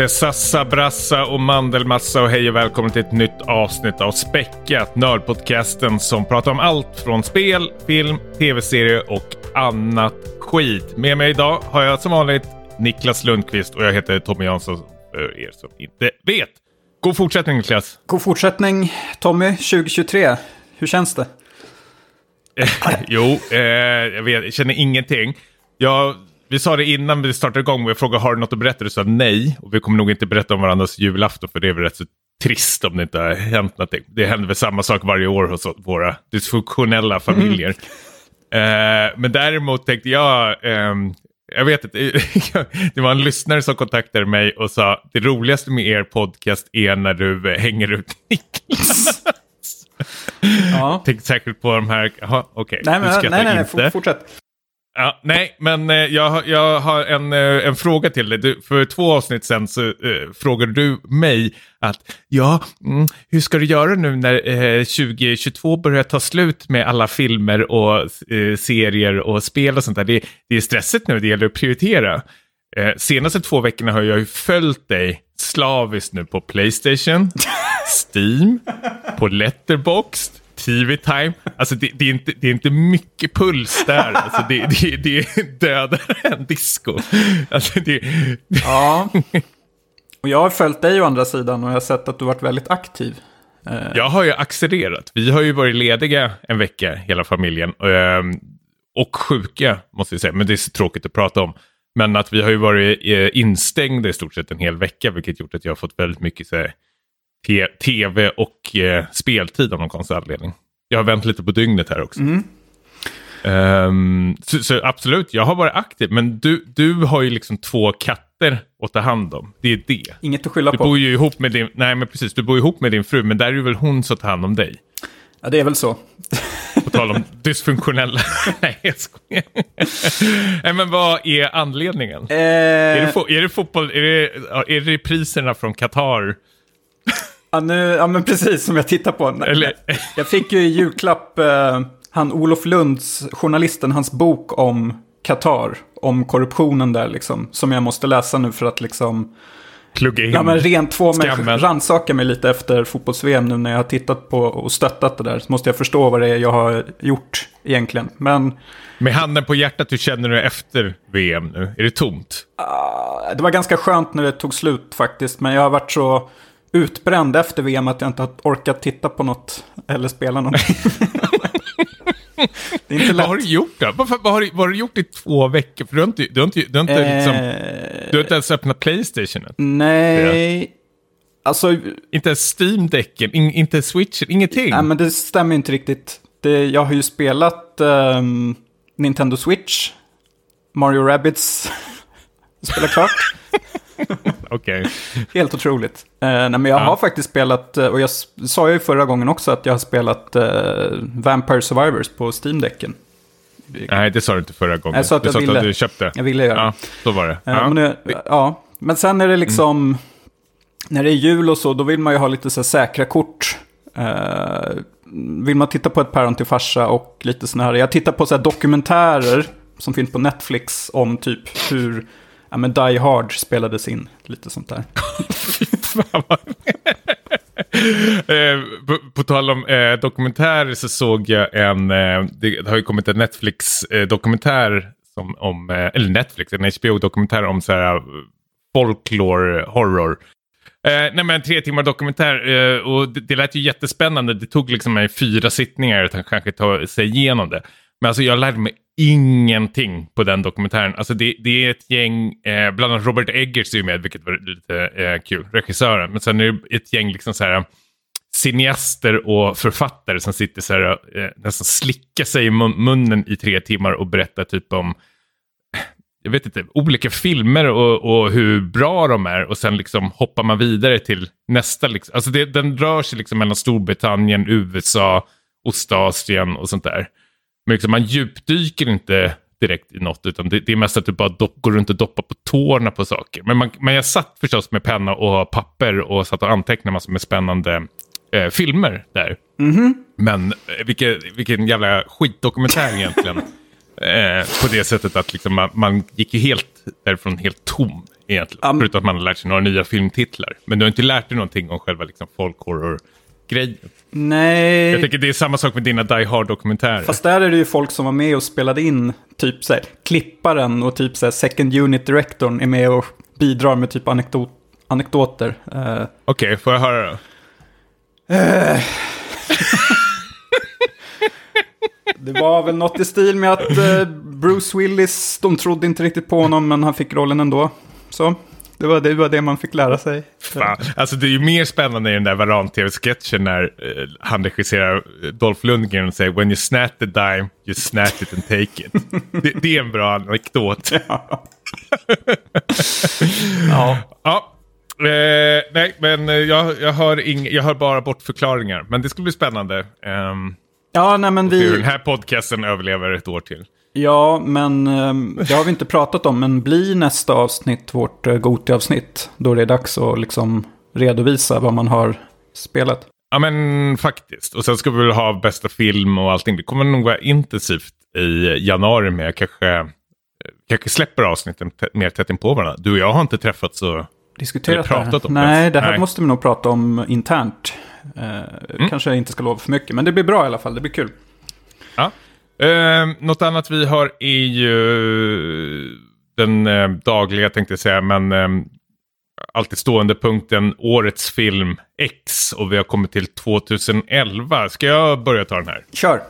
säga sassa, brassa och mandelmassa och hej och välkommen till ett nytt avsnitt av Späckat, nördpodcasten som pratar om allt från spel, film, tv-serier och annat skit. Med mig idag har jag som vanligt Niklas Lundqvist och jag heter Tommy Jansson för er som inte vet. God fortsättning Niklas. God fortsättning Tommy, 2023. Hur känns det? jo, eh, jag, vet, jag känner ingenting. Jag vi sa det innan vi startade igång, jag frågade har du något att berätta? Du sa nej. Och vi kommer nog inte berätta om varandras julafton för det är väl rätt så trist om det inte har hänt någonting. Det händer väl samma sak varje år hos våra dysfunktionella familjer. Mm. Eh, men däremot tänkte jag, eh, jag vet inte, det var en lyssnare som kontaktade mig och sa det roligaste med er podcast är när du hänger ut Niklas. Ja. Tänkte säkert på de här, okej, okay, nej, men, nej, nej, nej, fortsätt. Ja, nej, men eh, jag, jag har en, eh, en fråga till dig. Du, för två avsnitt sen så eh, frågade du mig att ja, mm, hur ska du göra nu när eh, 2022 börjar ta slut med alla filmer och eh, serier och spel och sånt där. Det, det är stressigt nu, det gäller att prioritera. Eh, senaste två veckorna har jag ju följt dig slaviskt nu på Playstation, Steam, på Letterboxd TV-time. Alltså det, det, är inte, det är inte mycket puls där. Alltså det, det, det är dödare än disco. Alltså det... Ja. Och jag har följt dig å andra sidan och jag har sett att du varit väldigt aktiv. Eh. Jag har ju accelererat. Vi har ju varit lediga en vecka, hela familjen. Ehm, och sjuka, måste jag säga. Men det är så tråkigt att prata om. Men att vi har ju varit eh, instängda i stort sett en hel vecka, vilket gjort att jag har fått väldigt mycket så här, tv och eh, speltid av någon konstig anledning. Jag har vänt lite på dygnet här också. Mm. Um, så, så, absolut, jag har varit aktiv. Men du, du har ju liksom två katter att ta hand om. Det är det. Inget att skylla du på. Bor ju ihop med din, nej, men precis. Du bor ihop med din fru, men där är det väl hon som tar hand om dig. Ja, det är väl så. På tal om dysfunktionella. nej, jag skojar. nej, men vad är anledningen? Eh... Är, det är det fotboll? Är det, är det priserna från Qatar? Ja, nu, ja, men precis som jag tittar på. Eller... Jag fick ju i julklapp eh, han Olof Lunds, journalisten, hans bok om Qatar. Om korruptionen där liksom. Som jag måste läsa nu för att liksom... Plugga in Ja, men rent två mig, rannsaka mig lite efter fotbolls-VM nu när jag har tittat på och stöttat det där. Så måste jag förstå vad det är jag har gjort egentligen. Men... Med handen på hjärtat, hur känner du efter VM nu? Är det tomt? Uh, det var ganska skönt när det tog slut faktiskt. Men jag har varit så utbränd efter VM att jag inte har orkat titta på något eller spela någonting. det är inte lätt. Vad har du gjort då? Vad, vad, har, du, vad har du gjort i två veckor? För du har inte, du har inte, du har inte, eh, liksom, du har inte ens öppnat Playstation Nej. Alltså, inte ens Steam-däcken, in, inte Switchen, ingenting. Nej, men det stämmer inte riktigt. Det, jag har ju spelat um, Nintendo Switch, Mario Rabbids, spelat klart. Okej. Helt otroligt. Eh, nej, men jag ja. har faktiskt spelat, eh, och jag sa ju förra gången också att jag har spelat eh, Vampire Survivors på Steam-däcken. Nej, det sa du inte förra gången. Jag sa att du jag sa ville, att du köpte. Jag ville göra Ja, så var det. Eh, ja. Men, det, ja. men sen är det liksom, mm. när det är jul och så, då vill man ju ha lite så säkra kort. Eh, vill man titta på ett päron till farsa och lite sådana här, jag tittar på så här dokumentärer som finns på Netflix om typ hur ja, men Die Hard spelades in. Lite sånt där. eh, på, på tal om eh, dokumentärer så såg jag en, eh, det har ju kommit en Netflix-dokumentär, eh, som om, eh, eller Netflix, en HBO-dokumentär om så här eh, folklore horror. Eh, nej men en tre timmar dokumentär eh, och det, det lät ju jättespännande. Det tog liksom mig fyra sittningar att kanske ta sig igenom det. Men alltså jag lärde mig ingenting på den dokumentären. Alltså det, det är ett gäng, eh, bland annat Robert Eggers är med, vilket var lite eh, kul, regissören. Men sen är det ett gäng liksom så här eh, cineaster och författare som sitter så här, eh, nästan slickar sig i munnen i tre timmar och berättar typ om eh, jag vet inte, olika filmer och, och, hur bra de är och sen liksom hoppar man vidare till nästa. Liksom. Alltså det, den rör sig liksom mellan Storbritannien, USA, Ostasien och sånt där. Men liksom man djupdyker inte direkt i något, utan det, det är mest att du bara dopp, går runt och doppar på tårna på saker. Men, man, men jag satt förstås med penna och papper och satt och antecknade massor med spännande eh, filmer där. Mm -hmm. Men eh, vilken, vilken jävla skitdokumentär egentligen. eh, på det sättet att liksom man, man gick ju helt därifrån helt tom Egentligen. Um, Förutom att man har lärt sig några nya filmtitlar. Men du har inte lärt dig någonting om själva liksom, folk horror-grejen. Nej. Jag tänker det är samma sak med dina Die Hard-dokumentärer. Fast där är det ju folk som var med och spelade in, typ så här, klipparen och typ så här, second unit directorn är med och bidrar med typ anekdot, anekdoter. Uh, Okej, får jag höra då? det var väl något i stil med att eh, Bruce Willis, de trodde inte riktigt på honom men han fick rollen ändå. Så, det var det, var det man fick lära sig. Fan. Alltså det är ju mer spännande i den där Varan-tv-sketchen när eh, han regisserar eh, Dolph Lundgren och säger When you snap the dime, you snap it and take it. det, det är en bra anekdot. Ja. Ja. Eh, nej, men eh, jag, jag, hör ing, jag hör bara bortförklaringar. Men det ska bli spännande. Um, Ja, nej men hur den vi... här podcasten överlever ett år till. Ja, men ehm, det har vi inte pratat om. Men blir nästa avsnitt vårt uh, Goti-avsnitt? Då det är dags att liksom redovisa vad man har spelat. Ja men faktiskt. Och sen ska vi väl ha bästa film och allting. Det kommer nog vara intensivt i januari med kanske, eh, kanske släpper avsnitten mer tätt in på varandra. Du och jag har inte träffats så... Diskuterat pratat det om. Nej, det här Nej. måste vi nog prata om internt. Eh, Kanske jag inte ska lova för mycket, men det blir bra i alla fall. Det blir kul. Ja. Eh, något annat vi har är ju den eh, dagliga tänkte jag säga, men eh, alltid stående punkten årets film X och vi har kommit till 2011. Ska jag börja ta den här? Kör!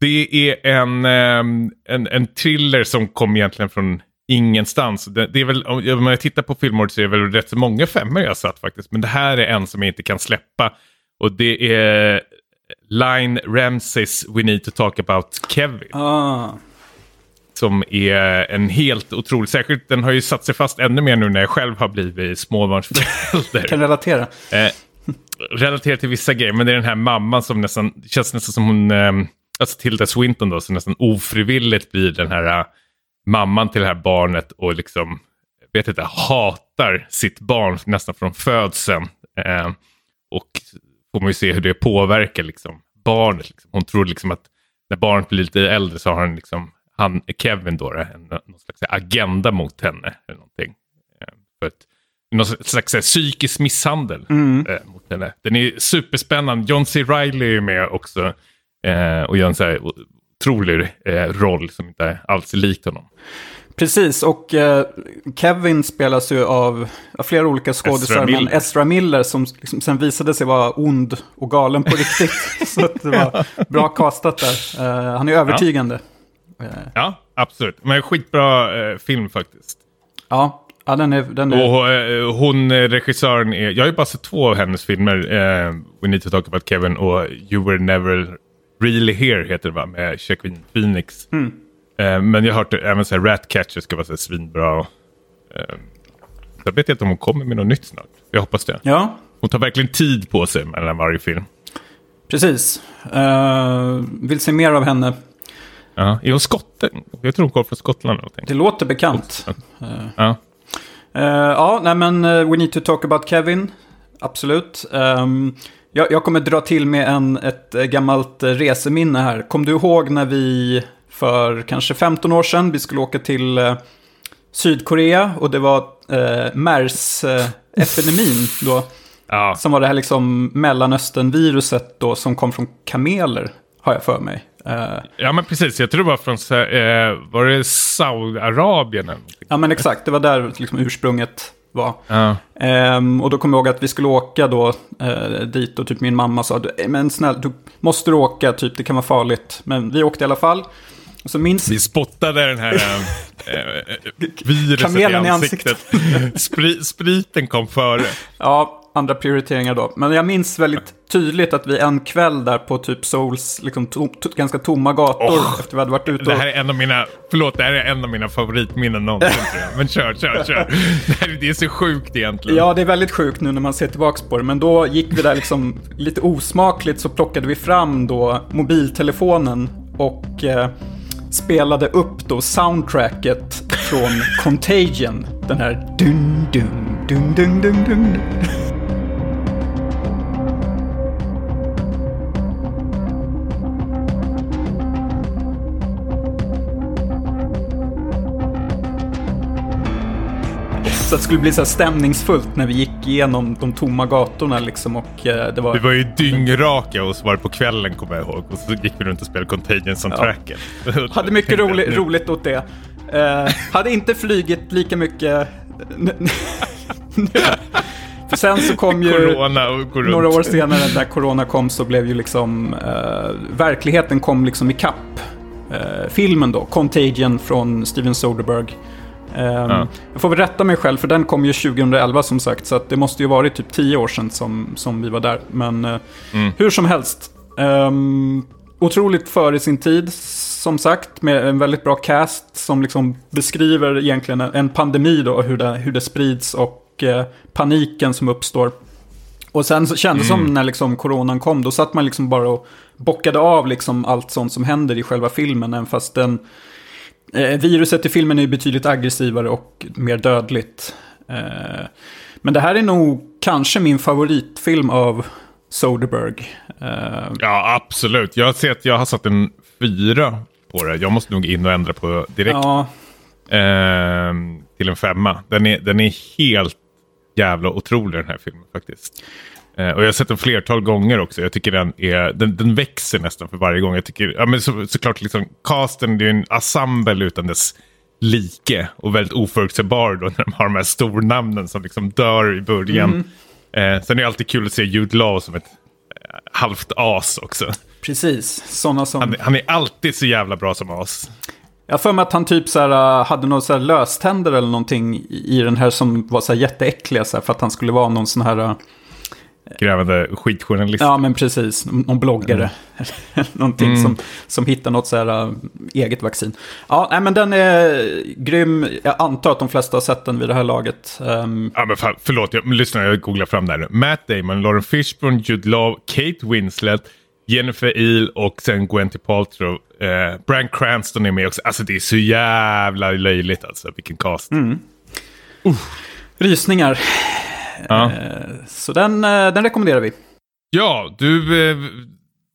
Det är en, ehm, en, en thriller som kom egentligen från ingenstans. Det, det är väl, om jag tittar på filmåret så är det väl rätt så många femmor jag satt faktiskt. Men det här är en som jag inte kan släppa. Och det är Line Ramses We Need to Talk About Kevin. Ah, Som är en helt otrolig, särskilt den har ju satt sig fast ännu mer nu när jag själv har blivit småbarnsförälder. kan relatera. Eh, relaterat till vissa grejer, men det är den här mamman som nästan, känns nästan som hon, eh, alltså Tilda Swinton då, som nästan ofrivilligt blir den här eh, mamman till det här barnet och liksom, vet inte, hatar sitt barn nästan från födseln. Eh, och får man ju se hur det påverkar liksom barnet. Liksom. Hon tror liksom att när barnet blir lite äldre så har han liksom, han, Kevin då, en, någon slags agenda mot henne. Eller någonting. Eh, för att, någon slags psykisk misshandel eh, mot henne. Den är superspännande. John C. Reilly är med också eh, och gör en så här otrolig eh, roll som inte alls är likt honom. Precis, och eh, Kevin spelas ju av, av flera olika skådisar, men. Ezra Miller som liksom sen visade sig vara ond och galen på riktigt. Så att det var bra castat där. Eh, han är övertygande. Ja, Ja, absolut. Men skitbra eh, film faktiskt. ja, ja den är... Den är Och eh, hon, eh, regissören, är, jag har ju bara sett två av hennes filmer. Eh, We Need to Talk About Kevin och You Were Never Really Here heter det va? Med Joaquin Phoenix. Eh, men jag har hört även så här Ratcatcher ska vara så här svinbra. Eh, jag vet inte om hon kommer med något nytt snart. Jag hoppas det. ja, Hon tar verkligen tid på sig mellan varje film. precis. Eh, vill se mer av henne. Ja, är hon skotte? Jag tror hon kommer från Skottland. eller. Det låter bekant. Ja. Eh, ja, nej men eh, We Need to Talk About Kevin. Absolut. Ehm, jag, jag kommer dra till med en, ett gammalt reseminne här. Kom du ihåg när vi för kanske 15 år sedan, vi skulle åka till eh, Sydkorea och det var eh, MERS-epidemin då. ja. Som var det här liksom Mellanöstern-viruset då som kom från kameler, har jag för mig. Eh, ja, men precis. Jag tror det var från eh, var det Saudiarabien ja men exakt, det var där liksom ursprunget var. Ja. Ehm, och då kommer jag ihåg att vi skulle åka då eh, dit och typ min mamma sa "Eh, men snälla, du måste du åka, typ det kan vara farligt. Men vi åkte i alla fall. Så minns Vi spottade den här äh, äh, viruset i i ansiktet. Spri, spriten kom före. Ja, andra prioriteringar då. Men jag minns väldigt tydligt att vi en kväll där på typ Souls, liksom to, ganska tomma gator Åh, efter vi hade varit ute Det och... här är en av mina, förlåt, det här är en av mina favoritminnen någonsin tror jag. Men kör, kör, kör. Det, här, det är så sjukt egentligen. Ja, det är väldigt sjukt nu när man ser tillbaka på det. Men då gick vi där liksom lite osmakligt så plockade vi fram då mobiltelefonen och eh, spelade upp då soundtracket från Contagion. Den här dun dun dun dun dun dun. Att det skulle bli så här stämningsfullt när vi gick igenom de tomma gatorna liksom och eh, det var... Vi var ju dyngraka och så var det på kvällen kommer jag ihåg. Och så gick vi runt och spelade Contagion som Ja. tracken. Hade mycket rolig, roligt åt det. Eh, hade inte flygit lika mycket... För sen så kom ju... Corona. Några år senare när corona kom så blev ju liksom eh, verkligheten kom liksom ikapp eh, filmen då, Contagion från Steven Soderbergh. Ehm, Ja. Jag får väl rätta mig själv för den kom ju 2011 som sagt så det måste ju varit typ 10 år sedan som, som vi var där. Men eh, Mm. hur som helst. Um, otroligt före sin tid som sagt med en väldigt bra cast som liksom beskriver egentligen en, pandemi då hur det, hur det sprids och eh, paniken som uppstår. Och sen så kändes det som när liksom coronan kom, då satt man liksom bara och bockade av liksom allt sånt som händer i själva filmen. Även fast den, eh, viruset i filmen är betydligt aggressivare och mer dödligt. Eh, men det här är nog kanske min favoritfilm av Soderbergh. Eh, Ja, absolut. Jag ser att jag har satt en fyra på det. Jag måste nog in och ändra på direkt. ja, Ehm, till en femma. Den är, den är helt jävla otrolig den här filmen faktiskt. Eh, och jag har sett den flertal gånger också. Jag tycker den är, den, den växer nästan för varje gång. Jag tycker, ja men så, såklart liksom, casten det är en ensemble utan dess like. Och väldigt oförutsägbar då när de har de här stornamnen som liksom dör i början. Eh, sen är det alltid kul att se Jude Law som ett eh, halvt as också. precis. Sådana som... Han, han är alltid så jävla bra som as. Jag har för mig att han typ så här, uh, hade några så här löständer eller någonting i i den här som var så här jätteäckliga så här, för att han skulle vara någon sån här... uh, Grävande skitjournalist. Ja, men precis. Någon bloggare. Någonting som, som hittar något så här uh, eget vaccin. Ja, nej, men den är grym. Jag antar att de flesta har sett den vid det här laget. Ehm, Ja, men fan, förlåt, jag, men lyssna, jag googlar fram där nu. Matt Damon, Lauren Fishburne, Jude Law, Kate Winslet, Jennifer Eel och sen Gwyneth Paltrow. Eh, Bryan Cranston är med också. Alltså det är så jävla löjligt alltså, vilken cast. rysningar. Ja. Eh, så den, eh, den rekommenderar vi. ja, du eh,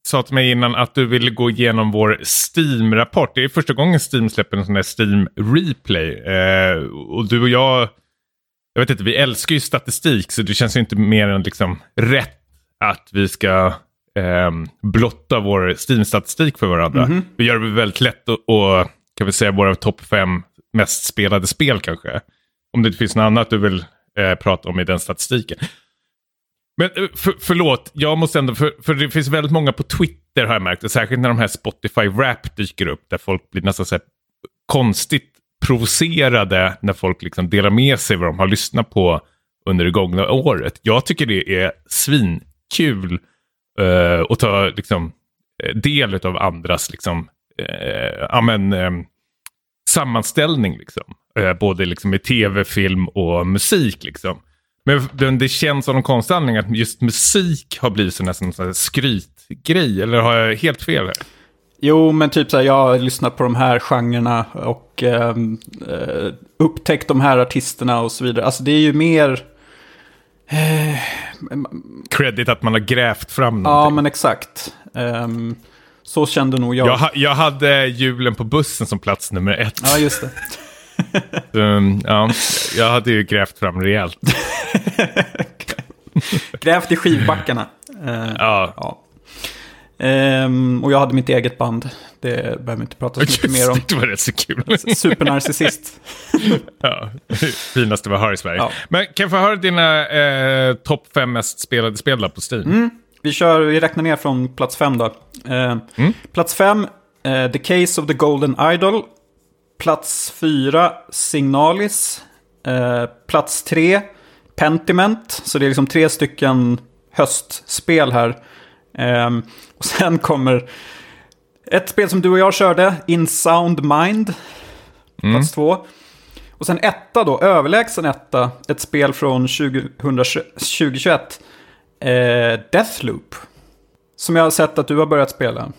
sa till mig innan att du ville gå igenom vår Steam-rapport. Det är första gången Steam släpper en sån här Steam Replay. Eh, och du och jag, jag vet inte, vi älskar ju statistik så det känns ju inte mer än liksom rätt att vi ska ehm, blotta vår Steam-statistik för varandra. Vi gör det väldigt lätt att, och, kan vi säga, våra topp fem mest spelade spel kanske. Om det inte finns något annat du vill eh, prata om i den statistiken. Men eh, för, förlåt, jag måste ändå, för, för det finns väldigt många på Twitter har jag märkt, och särskilt när de här Spotify Rap dyker upp, där folk blir nästan så här konstigt provocerade när folk liksom delar med sig vad de har lyssnat på under det gångna året. Jag tycker det är svinkul eh, att ta liksom, eh, del av andras liksom, eh, amen, eh, sammanställning. Liksom. Eh, både liksom i tv, film och musik. Liksom. Men det, känns av någon konstig anledning att just musik har blivit så nästan en skrytgrej. Eller har jag helt fel här? Jo, men typ så här, jag har lyssnat på de här genrerna och ehm, eh, upptäckt de här artisterna och så vidare. Alltså det är ju mer... Credit att man har grävt fram Ja, någonting. men exakt. Ehm, så kände nog jag. jag, jag hade julen på bussen som plats nummer ett. Ja, just det. Um, ja, jag hade ju grävt fram rejält. Grävt i skivbackarna. Eh, Ja, ja. Ehm, och jag hade mitt eget band. Det behöver vi inte prata så mycket mer om. Just det, var rätt så kul. Supernarcissist. ja, finaste vi har i Sverige. Ja. Men kan jag få höra dina eh, topp fem mest spelade spel på Steam? Mm. Vi, kör, vi räknar ner från plats fem då. Eh, Plats fem, eh, The Case of the Golden Idol. Plats fyra, Signalis. Eh, plats tre, Pentiment. Så det är liksom tre stycken höstspel här. Ehm, och sen kommer ett spel som du och jag körde, In Sound Mind. Plats två. Och sen etta då, överlägsen etta, ett spel från 2020 2021. Eh, Deathloop. Som jag har sett att du har börjat spela.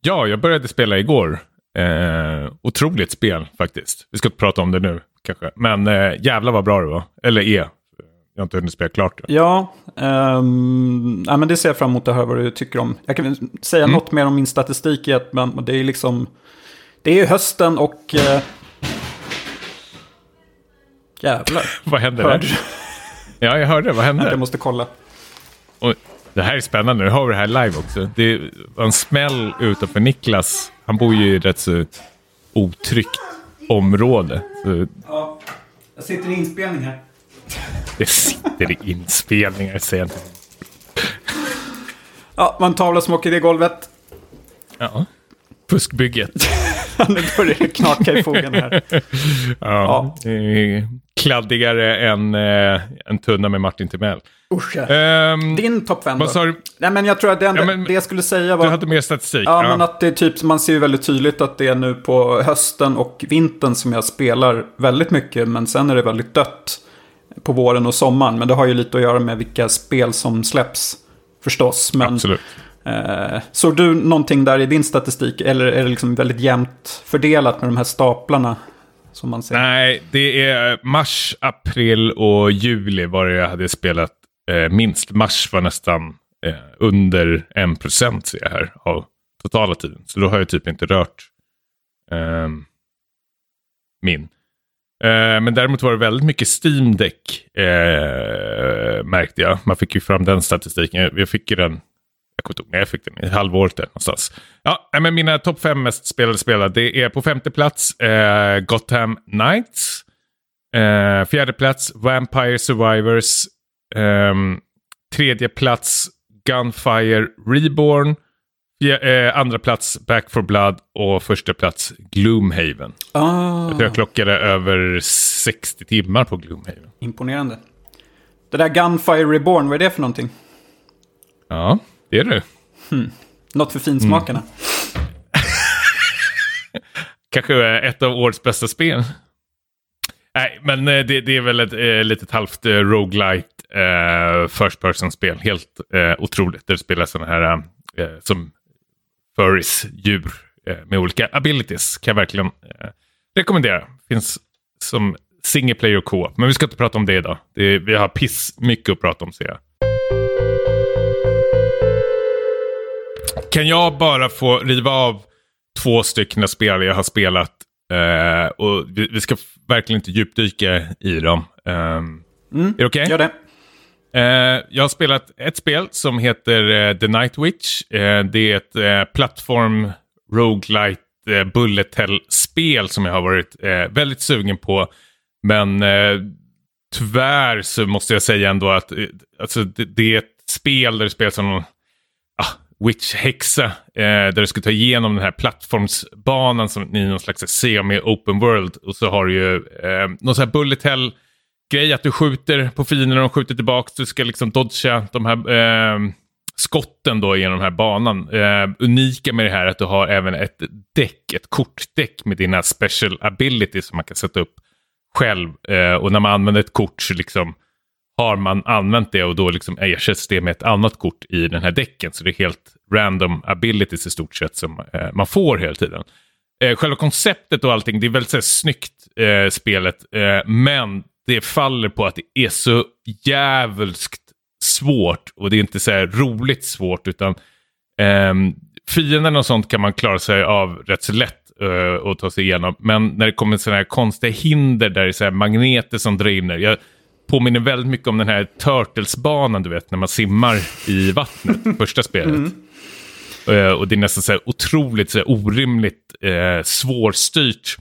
Ja, jag började spela igår. Eh, otroligt spel faktiskt. Vi ska inte prata om det nu kanske. Men eh, jävlar vad bra det var. Eller är. Jag har inte hunnit spela klart det. Ja, ehm, ja, men det ser jag fram emot att höra vad du tycker om. Jag kan säga något mer om min statistik i att men det är liksom... Det är hösten och... Eh, Jävlar. Vad hände där? Ja, jag hörde. Vad hände? Jag måste kolla. Och det här är spännande. Nu har vi det här live också. Det var en smäll utanför Niklas. Han bor ju i rätt så otryggt område. Så Ja, jag sitter i inspelning här. det sitter i inspelningar, säger jag. Ja, en tavla som åker i det golvet. Ja. Fuskbygget. nu börjar det knaka i fogen här. Ja. Eh, Kladdigare än eh, en tunna med Martin Timell. Usch, ja. Ehm, Din topp fem då? du? Nej, men jag tror att det, enda, Ja, men- det jag skulle säga var... Du hade mer statistik. Ja, men att det är typ, man ser ju väldigt tydligt att det är nu på hösten och vintern som jag spelar väldigt mycket. Men sen är det väldigt dött på våren och sommaren. Men det har ju lite att göra med vilka spel som släpps förstås. Men, Absolut eh, såg du någonting där i din statistik? Eller är det liksom väldigt jämnt fördelat med de här staplarna? Som man ser? Nej, det är eh, mars, april och juli var det jag hade spelat eh, minst. Mars var nästan eh, under en procent ser jag här av totala tiden. Så då har jag typ inte rört ehm, eh, min. Men däremot var det väldigt mycket Steam Deck eh, märkte jag. Man fick ju fram den statistiken. Jag fick ju den, jag kommer inte ihåg när jag fick den, i halvåret där någonstans. Ja, men mina topp fem mest spelade spelare, det är på femte plats eh, Gotham Knights. Eh, fjärde plats Vampire Survivors. Ehm, tredje plats Gunfire Reborn. Fjer- eh, andra plats Back for Blood och första plats Gloomhaven. Ah, Jag jag klockade över 60 timmar på Gloomhaven. imponerande. Det där Gunfire Reborn, vad är det för någonting? Ja, är det. Något för finsmakarna. Kanske är ett av årets bästa spel. Nej, men eh, det, det är väl ett eh, litet halvt eh, roguelite eh, first person-spel. Helt eh, otroligt. Där du spelar sådana här eh, som furries, djur eh, med olika abilities. Kan jag verkligen eh, rekommendera. Finns som single player och co-op. Men vi ska inte prata om det idag. Det är, vi har piss mycket att prata om ser jag. Kan jag bara få riva av två stycken spel jag har spelat eh, och vi, vi ska verkligen inte djupdyka i dem. Ehm, Är det okej? Gör det. Eh, jag har spelat ett spel som heter eh, The Night Witch. Eh, det är ett eh, plattform roguelite eh, bullet hell-spel som jag har varit eh, väldigt sugen på. Men eh, tyvärr så måste jag säga ändå att eh, alltså, det, det är ett spel där det spelas som witch-häxa. Eh, där du ska ta igenom den här plattformsbanan som i någon slags semi-open world. Och så har du ju eh, någon sån här bullet hell grej att du skjuter på fienderna och skjuter tillbaka. Du ska liksom dodga de här eh, skotten då genom den här banan. Eh, unika med det här är att du har även ett däck, ett kortdäck med dina special abilities som man kan sätta upp själv. Eh, och när man använder ett kort så liksom har man använt det och då liksom ersätts det med ett annat kort i den här däcken. Så det är helt random abilities i stort sett som eh, man får hela tiden. Eh, själva konceptet och allting, det är väldigt så här, snyggt eh, spelet. Eh, men det faller på att det är så jävulskt svårt. Och det är inte så här roligt svårt utan ehm, fienden och sånt kan man klara sig av rätt så lätt eh, och ta sig igenom. Men när det kommer sådana här konstiga hinder där det är så här magneter som drar in. Jag påminner väldigt mycket om den här Turtles-banan du vet när man simmar i vattnet, första spelet. Eh, och det är nästan så här otroligt så här orimligt eh, svårstyrt.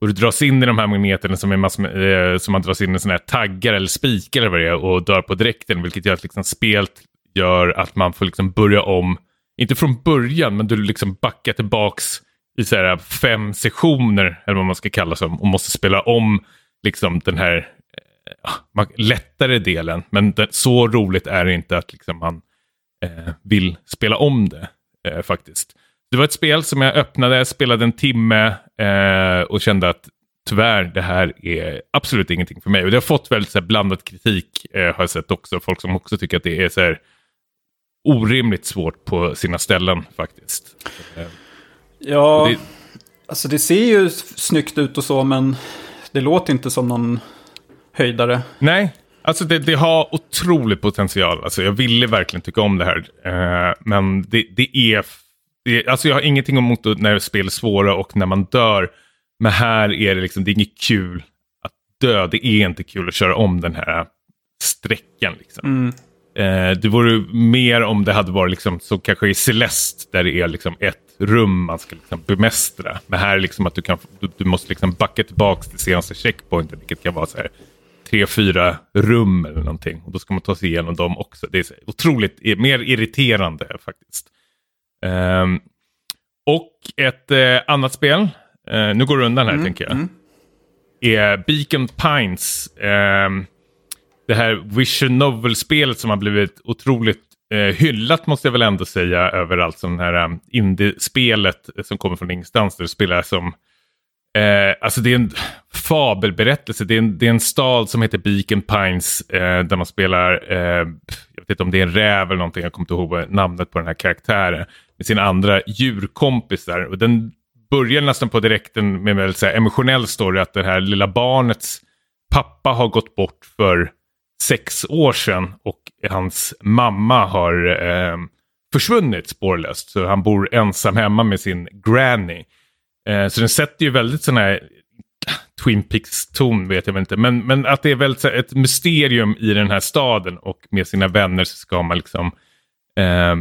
Och du dras in i de här magneterna som, är massor med, eh, som man dras in i såna här taggar eller spikar eller vad det är och dör på direkten. Vilket gör att liksom spelet gör att man får liksom börja om. Inte från början, men du liksom backar tillbaks i så här fem sessioner, eller vad man ska kalla som, och måste spela om liksom den här man- lättare delen. Men det, så roligt är det inte att liksom man eh, vill spela om det eh, faktiskt. Det var ett spel som jag öppnade, spelade en timme eh, och kände att tyvärr, det här är absolut ingenting för mig. Och det har fått väldigt så här, blandad kritik, eh, har jag sett också. Folk som också tycker att det är så här, orimligt svårt på sina ställen faktiskt. Eh, Ja, det, alltså det ser ju snyggt ut och så, men det låter inte som någon höjdare. Nej, alltså det, det har otrolig potential. Alltså jag ville verkligen tycka om det här. Eh, men det, det är... Det, alltså jag har ingenting emot när spel är svåra och när man dör. Men här är det liksom, det är inget kul att dö. Det är inte kul att köra om den här sträckan. Liksom. Mm. Eh, det vore mer om det hade varit liksom, så kanske i Celeste där det är liksom ett rum man ska liksom bemästra. Men här är liksom att du, kan, du, du måste liksom backa tillbaka till senaste checkpointen, vilket kan vara så här tre, fyra rum eller någonting. Och då ska man ta sig igenom dem också. Det är otroligt mer irriterande faktiskt. Um, och ett eh, annat spel, eh, nu går det undan här mm, tänker jag, mm. är Beacon Pines. Eh, det här Vision Novel-spelet som har blivit otroligt eh, hyllat måste jag väl ändå säga överallt. Som det här um, indie-spelet som kommer från ingenstans där du spelar som Eh, alltså det är en fabelberättelse. Det är en, det är en stad som heter Beacon Pines eh, där man spelar, eh, jag vet inte om det är en räv eller någonting, jag kommer inte ihåg namnet på den här karaktären, med sina andra djurkompisar. Och den börjar nästan på direkten med en väldigt emotionell story att det här lilla barnets pappa har gått bort för sex år sedan och hans mamma har eh, försvunnit spårlöst. Så han bor ensam hemma med sin granny. Eh, så den sätter ju väldigt sån här Twin Peaks-ton vet jag inte. Men, men att det är väldigt ett mysterium i den här staden och med sina vänner så ska man liksom eh,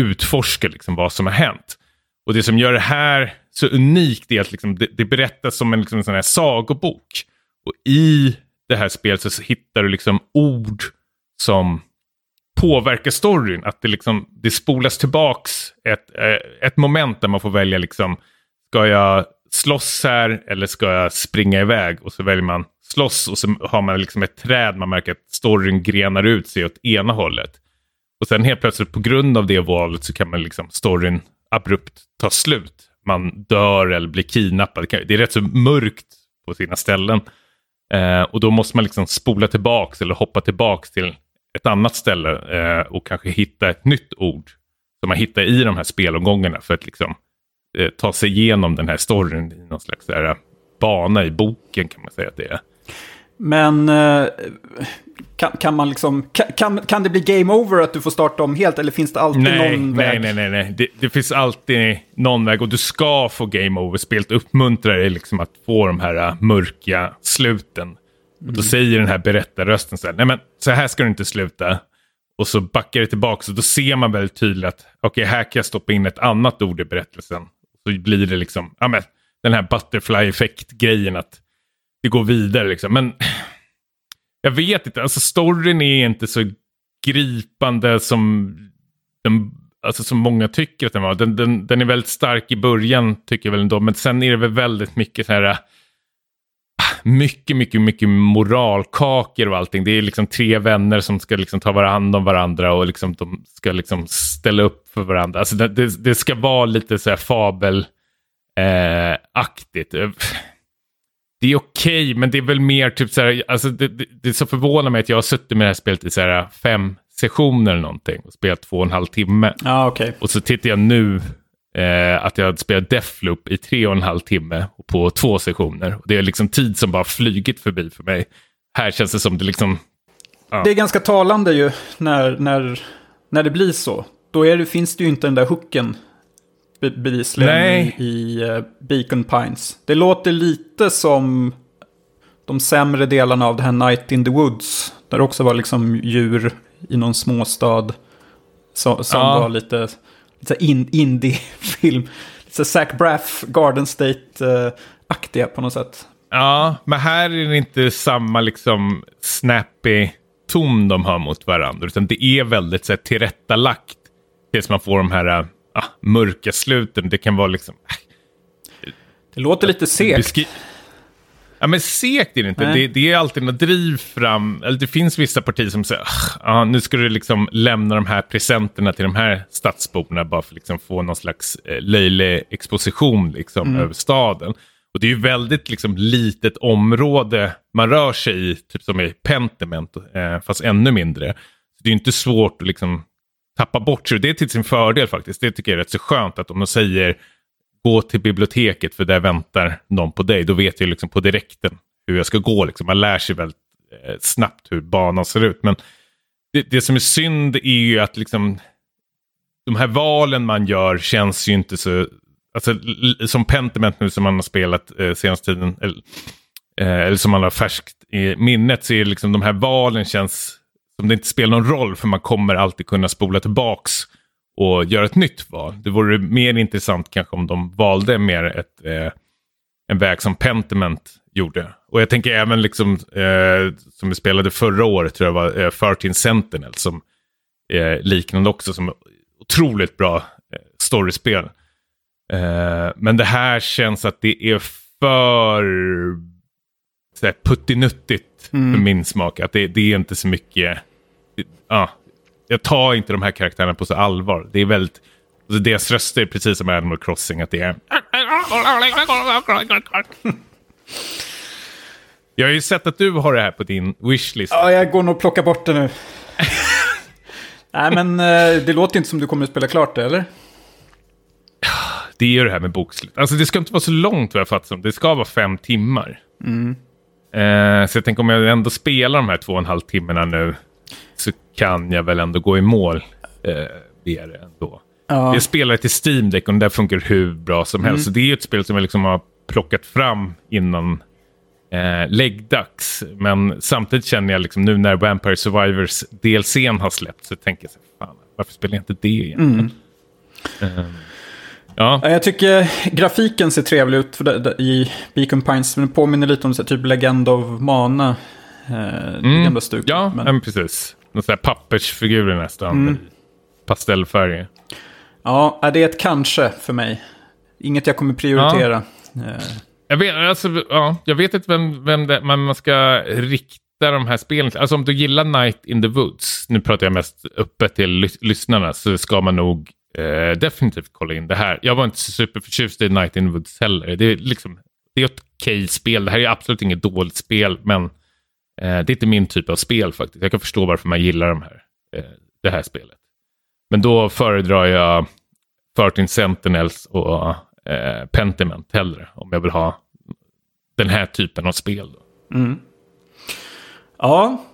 utforska liksom vad som har hänt. Och det som gör det här så unikt är att liksom det, det berättas som en, liksom en sån här sagobok. Och i det här spelet så hittar du liksom ord som påverkar storyn. Att det, liksom, det spolas tillbaks ett, eh, ett moment där man får välja liksom, ska jag slåss här eller ska jag springa iväg? Och så väljer man slåss och så har man liksom ett träd. Man märker att storyn grenar ut sig åt ena hållet. Och sen helt plötsligt på grund av det valet så kan man liksom storyn abrupt ta slut. Man dör eller blir kidnappad. Det är rätt så mörkt på sina ställen. Eh, och då måste man liksom spola tillbaks eller hoppa tillbaks till ett annat ställe eh, och kanske hitta ett nytt ord som man hittar i de här spelomgångarna för att liksom, eh, ta sig igenom den här storyn i någon slags här, bana i boken kan man säga att det är. Men eh, kan, kan, man liksom, kan, kan det bli game over att du får starta om helt eller finns det alltid nej, någon nej, väg? Nej, nej, nej. Det, det, finns alltid någon väg och du ska få game over. Spelet uppmuntrar dig liksom att få de här mörka sluten. Mm. Och då säger den här berättarrösten så här, nej men så här ska du inte sluta. Och så backar det tillbaka och då ser man väldigt tydligt att okej, okay, här kan jag stoppa in ett annat ord i berättelsen. Så blir det liksom, ja men, den här butterfly-effekt-grejen att det går vidare liksom. Men jag vet inte, alltså storyn är inte så gripande som, den, alltså, som många tycker att den var. Den, den, den är väldigt stark i början tycker jag väl ändå, men sen är det väl väldigt mycket så här äh, mycket, mycket, mycket moralkakor och allting. Det är liksom tre vänner som ska liksom ta varandra om varandra och liksom de ska liksom ställa upp för varandra. Alltså det, det, ska vara lite så här fabelaktigt. Eh, det är okej, okay, men det är väl mer typ så här, alltså det, det, det är så förvånar mig att jag har suttit med det här spelet i så här fem sessioner eller någonting och spelat två och en halv timme. Ah, okay. Och så tittar jag nu eh, att jag har spelat Deathloop i tre och en halv timme på två sessioner. Det är liksom tid som bara flygit förbi för mig. Här känns det som det liksom... Ja. Det är ganska talande ju när, när, när det blir så. Då det, finns det ju inte den där hooken bevisligen i, i uh, Beacon Pines. Det låter lite som de sämre delarna av det här Night in the Woods. Där det också var liksom djur i någon småstad. Så, som ja. var lite, lite in, indie-film. Lite Zac Braff, Garden State-aktiga på något sätt. Ja, men här är det inte samma liksom snappy ton de har mot varandra. Utan det är väldigt så här, tillrättalagt. Tills man får de här ah, mörka sluten. Det kan vara liksom... Äh, det låter lite segt. Ja men segt är det inte. Det, det, är alltid något driv fram. Eller det finns vissa partier som säger ah, nu ska du liksom lämna de här presenterna till de här stadsborna bara för att liksom få någon slags eh, löjlig exposition liksom, mm. över staden. Och det är ju väldigt liksom, litet område man rör sig i, typ som i Pentiment, eh, fast ännu mindre. Så det är inte svårt att liksom, tappa bort sig. Det är till sin fördel faktiskt. Det tycker jag är rätt så skönt att om de säger gå till biblioteket för där väntar någon på dig. Då vet jag liksom på direkten hur jag ska gå. Liksom. Man lär sig väldigt eh, snabbt hur banan ser ut. Men det, det, som är synd är ju att liksom de här valen man gör känns ju inte så... Alltså, som Pentiment nu som man har spelat eh, senaste tiden. Eller, eh, eller som man har färskt i minnet, så är det liksom de här valen känns som det inte spelar någon roll, för man kommer alltid kunna spola tillbaks och göra ett nytt val. Det vore mer intressant kanske om de valde mer ett, eh, en väg som Pentiment gjorde. Och jag tänker även liksom, eh, som vi spelade förra året, tror jag var eh, 13 Sentinel, som är liknande också, som otroligt bra eh, storyspel. Eh, men det här känns att det är för så puttinuttigt mm. för min smak. Att det, det är inte så mycket... Det, ah, jag tar inte de här karaktärerna på så allvar. Det är väldigt... Alltså deras röster är precis som Animal Crossing. Att det är... Jag har ju sett att du har det här på din wishlist. Ja, jag går nog och plockar bort det nu. Nej, men eh, det låter inte som du kommer att spela klart det, eller? Det är ju det här med bokslut. Alltså det ska inte vara så långt vad jag fattar som. Det ska vara fem timmar. Mm. Eh, så jag tänker om jag ändå spelar de här två och en halv timmarna nu kan jag väl ändå gå i mål eh, via det ändå. Ja. Jag spelar till Steam Deck och det där funkar hur bra som helst. Mm. Så det är ju ett spel som jag liksom har plockat fram innan eh, läggdags. Men samtidigt känner jag liksom nu när Vampire Survivors DLCn har släppt så tänker jag så fan, varför spelar jag inte det egentligen? Mm. Um, ja. Jag tycker grafiken ser trevlig ut det, det, i Beacon Pines. Men det påminner lite om så, typ Legend of Mana. Eh, mm. gamla stuket. Ja, men precis. Någon sån här pappersfigurer nästan. Mm. Pastellfärger. Ja, det är ett kanske för mig. Inget jag kommer prioritera. Ja. Eh. Jag vet, alltså, ja, jag vet inte vem, vem det, man, man ska rikta de här spelen Alltså om du gillar Night in the Woods, nu pratar jag mest öppet till lys lyssnarna, så ska man nog eh, definitivt kolla in det här. Jag var inte superförtjust i Night in the Woods heller. Det är, liksom, det är ett okej spel. Det här är absolut inget dåligt spel, men det är inte min typ av spel faktiskt. Jag kan förstå varför man gillar de här, eh, det här spelet. Men då föredrar jag 13 Sentinels och eh, Pentiment hellre. Om jag vill ha den här typen av spel. Mm. Ja,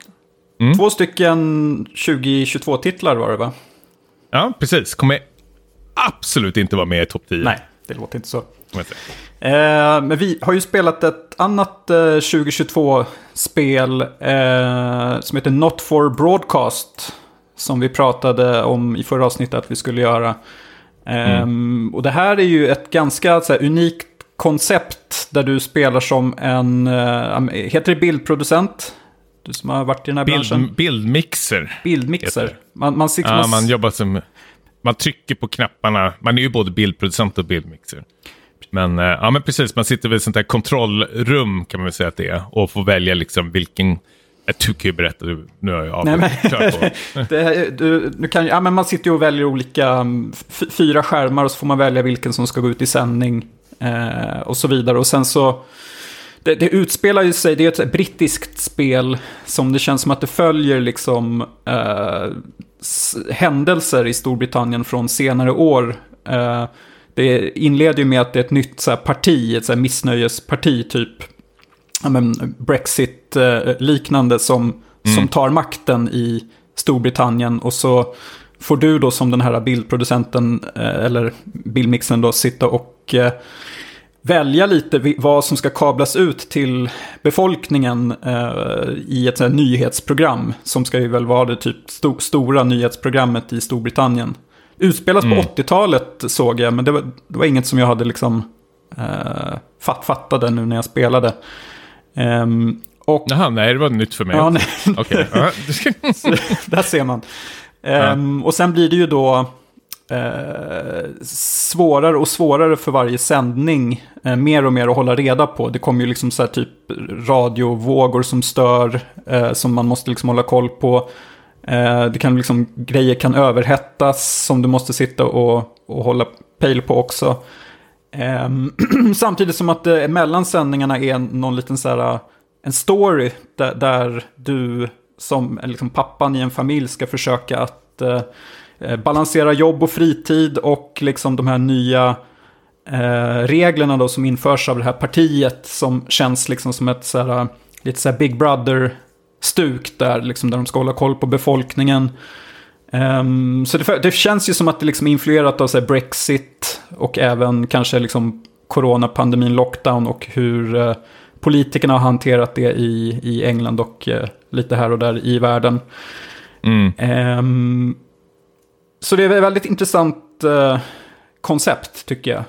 mm. två stycken 2022-titlar var det va? Ja, precis. Kommer absolut inte vara med i topp 10. Nej, det låter inte så. Eh, men vi har ju spelat ett annat eh, 2022-spel eh, som heter Not for Broadcast. Som vi pratade om i förra avsnittet att vi skulle göra. Mm. Um, och det här är ju ett ganska här, unikt koncept där du spelar som en, uh, heter det bildproducent? Du som har varit i den här Bild, branschen. Bildmixer. Bildmixer. Man, man, ja, man, man jobbar som, man trycker på knapparna, man är ju både bildproducent och bildmixer. Men, uh, ja, men precis, man sitter vid ett sånt här kontrollrum kan man väl säga att det är. Och får välja liksom vilken jag tycker ju berätta, nu har jag avbrutit. ja, man sitter ju och väljer olika, mm, fyra skärmar och så får man välja vilken som ska gå ut i sändning. Eh, och så vidare. Och sen så, det, det utspelar ju sig, det är ett brittiskt spel som det känns som att det följer liksom eh, händelser i Storbritannien från senare år. Eh, det inleder ju med att det är ett nytt så här, parti, ett så här, missnöjesparti typ Brexit-liknande som, mm. som tar makten i Storbritannien. Och så får du då som den här bildproducenten, eh, eller bildmixen då, sitta och eh, välja lite vad som ska kablas ut till befolkningen eh, i ett nyhetsprogram. Som ska ju väl vara det typ sto stora nyhetsprogrammet i Storbritannien. Utspelas mm. på 80-talet såg jag, men det var, det var inget som jag hade liksom eh, fatt, fattade nu när jag spelade. Um, och, Jaha, nej, det var nytt för mig. Ja, nej. Okay. där ser man. Um, ja. Och sen blir det ju då eh, svårare och svårare för varje sändning. Eh, mer och mer att hålla reda på. Det kommer ju liksom så här typ radiovågor som stör. Eh, som man måste liksom hålla koll på. Eh, det kan liksom, grejer kan överhettas som du måste sitta och, och hålla pejl på också. Ehm, samtidigt som att det mellan sändningarna är någon liten så här, eh, en story där, där du som liksom pappan i en familj ska försöka att eh, balansera jobb och fritid och liksom de här nya eh, reglerna då som införs av det här partiet som känns liksom som ett så här, lite så här Big Brother-stuk där, liksom, där de ska hålla koll på befolkningen. Um, så det, det, känns ju som att det liksom är influerat av så Brexit och även kanske liksom coronapandemin, lockdown och hur uh, politikerna har hanterat det i, i England och eh, lite här och där i världen. Mm. Ehm, så det är ett väldigt intressant eh, koncept tycker jag.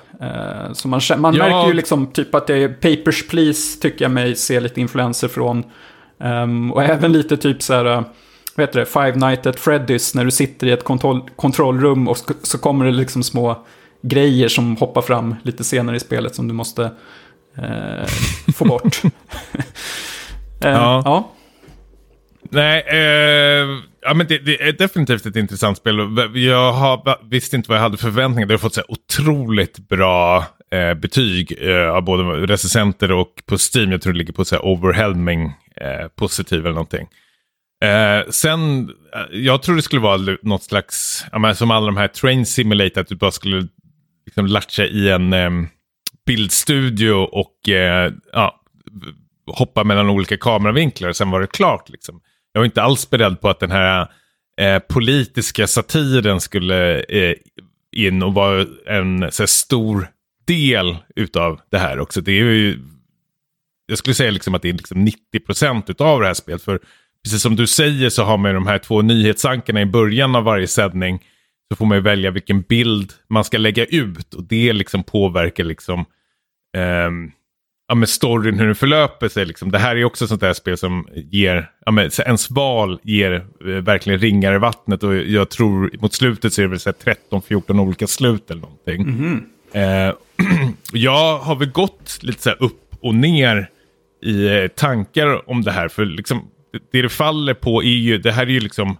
Så man, man Ja. märker ju liksom typ att det är Papers, Please tycker jag mig se lite influenser från. Ehm, och även lite typ så här, eh, vad heter det, Five Nights at Freddy's när du sitter i ett kontroll, kontrollrum och så kommer det liksom små grejer som hoppar fram lite senare i spelet som du måste eh, få bort. Eh, Ja. ja. Nej, eh, ja, men det, det är definitivt ett intressant spel. Jag har, visste inte vad jag hade förväntningar. Det har fått så här otroligt bra eh, betyg eh, av både recensenter och på Steam. Jag tror det ligger på så här overwhelming eh, positiv eller någonting. Eh, sen, eh, jag tror det skulle vara något slags, menar, som alla de här Train Simulator, att du bara skulle liksom latcha i en eh, bildstudio och eh, ja, hoppa mellan olika kameravinklar och sen var det klart. Liksom. Jag var inte alls beredd på att den här eh, politiska satiren skulle eh, in och vara en så här, stor del utav det här också. Det är ju, jag skulle säga liksom att det är liksom 90% utav det här spelet. För precis som du säger så har man ju de här två nyhetsankarna i början av varje sändning. Så får man ju välja vilken bild man ska lägga ut och det liksom påverkar liksom ehm, ja, men storyn, hur den förlöper sig. Liksom. Det här är också sånt där spel som ger, ja, men, ens val ger eh, verkligen ringar i vattnet. Och jag tror mot slutet så är det väl så här 13-14 olika slut eller någonting. Eh, jag har väl gått lite så upp och ner i eh, tankar om det här. För liksom, det- det faller på är ju, det här är ju liksom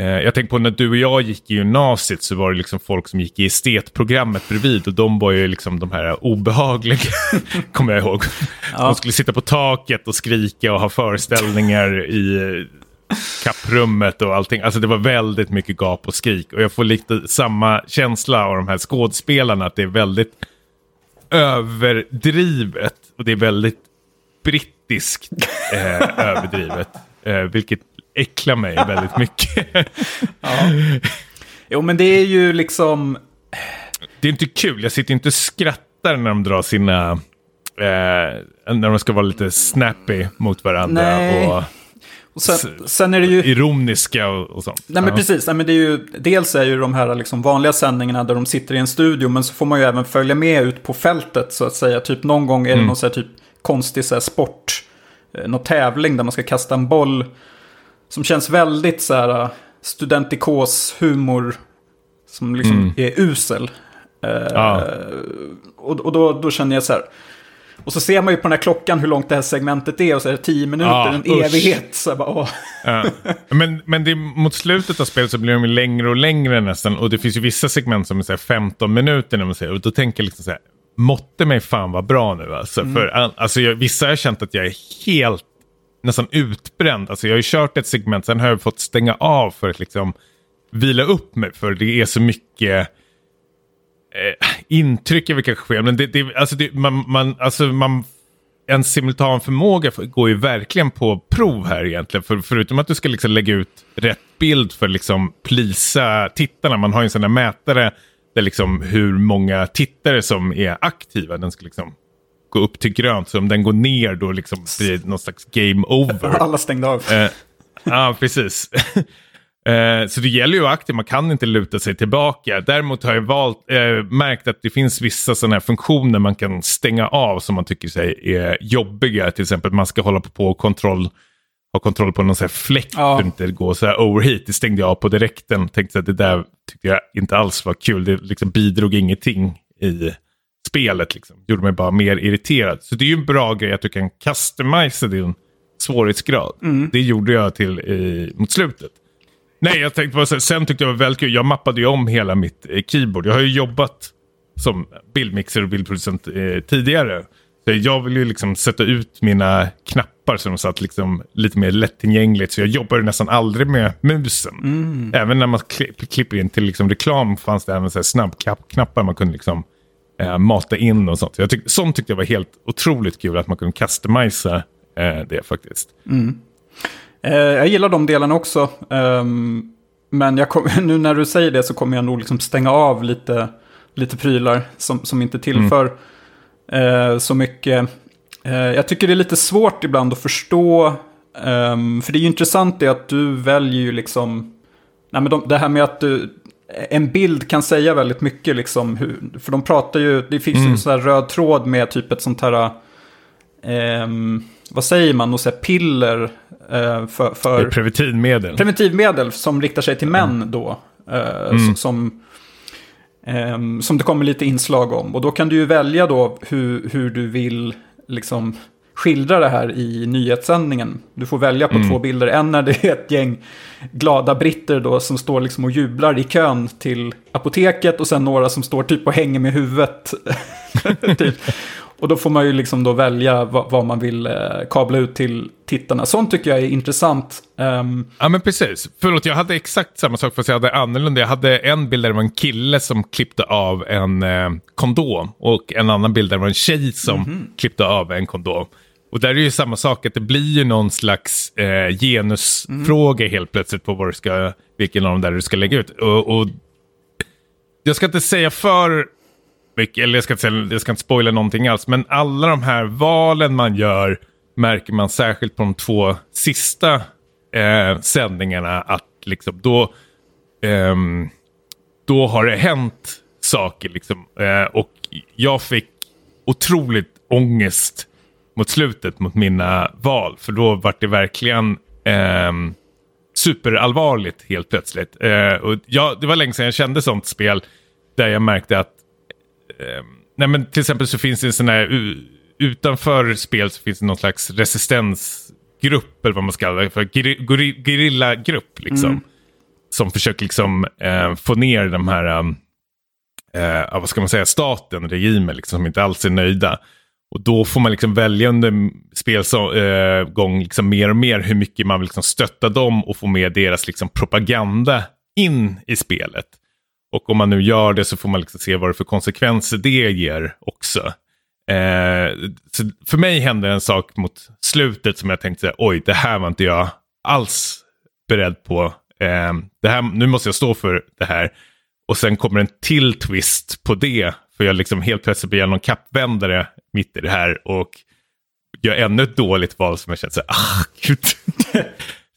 Eh, jag tänker på när du och jag gick i gymnasiet så var det liksom folk som gick i estetprogrammet bredvid och de var ju liksom de här obehagliga, kommer jag ihåg. De skulle sitta på taket och skrika och ha föreställningar i eh, kapprummet och allting. Alltså det var väldigt mycket gap och skrik och jag får lite samma känsla av de här skådespelarna att det är väldigt överdrivet och det är väldigt brittiskt eh, överdrivet. Eh, vilket äcklar mig väldigt mycket. Jo, men det är ju liksom... det är inte kul. Jag sitter inte och skrattar när de drar sina... Eh, när de ska vara lite snappy mot varandra Nej. och Och sen, sen är det ju... ironiska och, och sånt. Nej men Ja. precis, nej, men det är ju, dels är ju de här liksom vanliga sändningarna där de sitter i en studio, men så får man ju även följa med ut på fältet så att säga. Typ någon gång är det någon så här, typ konstig så här, sport, eh, någon tävling där man ska kasta en boll. Som känns väldigt så här eh, studentikos humor som liksom är usel. Ja. Och, och då, då känner jag så här. Och så ser man ju på den här klockan hur långt det här segmentet är och så är det tio minuter, Ja, en usch. evighet. Så bara, åh. Ja. Men, men det, mot slutet av spelet så blir de längre och längre nästan. Och det finns ju vissa segment som är så här 15 minuter. När man säger, och då tänker jag liksom så här, måtte mig fan vara bra nu. Alltså, Mm. för, all- alltså jag, vissa har jag känt att jag är helt nästan utbränd. Alltså jag har ju kört ett segment, sen har jag fått stänga av för att liksom vila upp mig. För det är så mycket eh, intryck är väl kanske fel. Men det, det, alltså det, man, man, alltså man, en simultan förmåga för- går ju verkligen på prov här egentligen. För, förutom att du ska liksom lägga ut rätt bild för liksom plisa tittarna. Man har ju en sån där mätare där liksom hur många tittare som är aktiva. Den ska liksom gå upp till grönt. Så om den går ner då liksom blir det någon slags game over. Alla stängde av. Eh, Ja, precis. Eh, så det gäller ju att vara aktiv, man kan inte luta sig tillbaka. Däremot har jag valt, eh, märkt att det finns vissa sådana här funktioner man kan stänga av som man tycker sig är jobbiga. Till exempel man ska hålla på på kontroll, ha kontroll på någon sån här fläkt Ja. inte går så här overheat. Det stängde jag av på direkten. Tänkte att det där tyckte jag inte alls var kul. Det liksom bidrog ingenting i spelet. Liksom. Gjorde mig bara mer irriterad. Så det är ju en bra grej att du kan customisa din svårighetsgrad. Det gjorde jag till i, mot slutet. Nej, jag tänkte bara så här, sen tyckte jag var väldigt kul. Jag mappade ju om hela mitt eh, keyboard. Jag har ju jobbat som bildmixer och bildproducent eh, tidigare. Jag vill ju liksom sätta ut mina knappar så de satt liksom lite mer lättillgängligt. Så jag jobbar nästan aldrig med musen. Även när man kli- klipper in till liksom reklam fanns det även så här snabbknappar man kunde liksom eh, mata in och sånt. Jag tyck, sånt tyckte jag var helt otroligt kul att man kunde customisa eh, det faktiskt. Eh, jag gillar de delarna också. ehm, men kom, nu när du säger det så kommer jag nog liksom stänga av lite, lite prylar som, som inte tillför eh, så mycket. Eh, jag tycker det är lite svårt ibland att förstå. Um, för det är ju intressant det att du väljer ju liksom... Nej, men de, det här med att du, en bild kan säga väldigt mycket. Liksom, hur, för de pratar ju, det finns mm. en sån här röd tråd med typ ett sånt här... Um, vad säger man, något så piller uh, för... för preventivmedel. Preventivmedel som riktar sig till män mm. då. Uh, mm. Som, um, som det kommer lite inslag om. Och då kan du ju välja då hur, hur du vill liksom skildra det här i nyhetssändningen. Du får välja på mm. två bilder. En när det är ett gäng glada britter då som står liksom och jublar i kön till apoteket och sen några som står typ och hänger med huvudet. typ. Och då får man ju liksom då välja vad, vad, man vill eh, kabla ut till tittarna. Sånt tycker jag är intressant. Um... Ja men precis. Förlåt, jag hade exakt samma sak fast jag hade annorlunda. Jag hade en bild där det var en kille som klippte av en eh, kondom. Och en annan bild där det var en tjej som mm -hmm. klippte av en kondom. Och där är ju samma sak, att det blir ju någon slags eh, genusfråga mm. helt plötsligt på vad du ska, vilken av dem där du ska lägga ut. Och, och jag ska inte säga för mycket, eller jag ska, inte säga, jag ska inte spoila någonting alls, men alla de här valen man gör märker man särskilt på de två sista eh, sändningarna att liksom då, eh, då har det hänt saker. Liksom, eh, och jag fick otroligt ångest mot slutet mot mina val. För då var det verkligen eh, superallvarligt helt plötsligt. Eh, och jag, det var länge sedan jag kände sånt spel där jag märkte att nej men till exempel så finns det en sån här utanför spel så finns det någon slags resistensgrupp eller vad man ska kalla det för. Gerillagrupp liksom. Mm. Som försöker liksom eh, få ner de här, eh, vad ska man säga, staten, regimen liksom, som inte alls är nöjda. Och då får man liksom välja under spelgång eh, liksom mer och mer hur mycket man vill liksom stötta dem och få med deras liksom propaganda in i spelet. Och om man nu gör det så får man liksom se vad det för konsekvenser det ger också. Eh, för mig hände en sak mot slutet som jag tänkte, oj, det här var inte jag alls beredd på. Eh, det här, nu måste jag stå för det här. Och sen kommer en till twist på det. För jag liksom helt plötsligt blir jag någon kappvändare mitt i det här och gör ännu ett dåligt val som jag känner så här, ah, gud.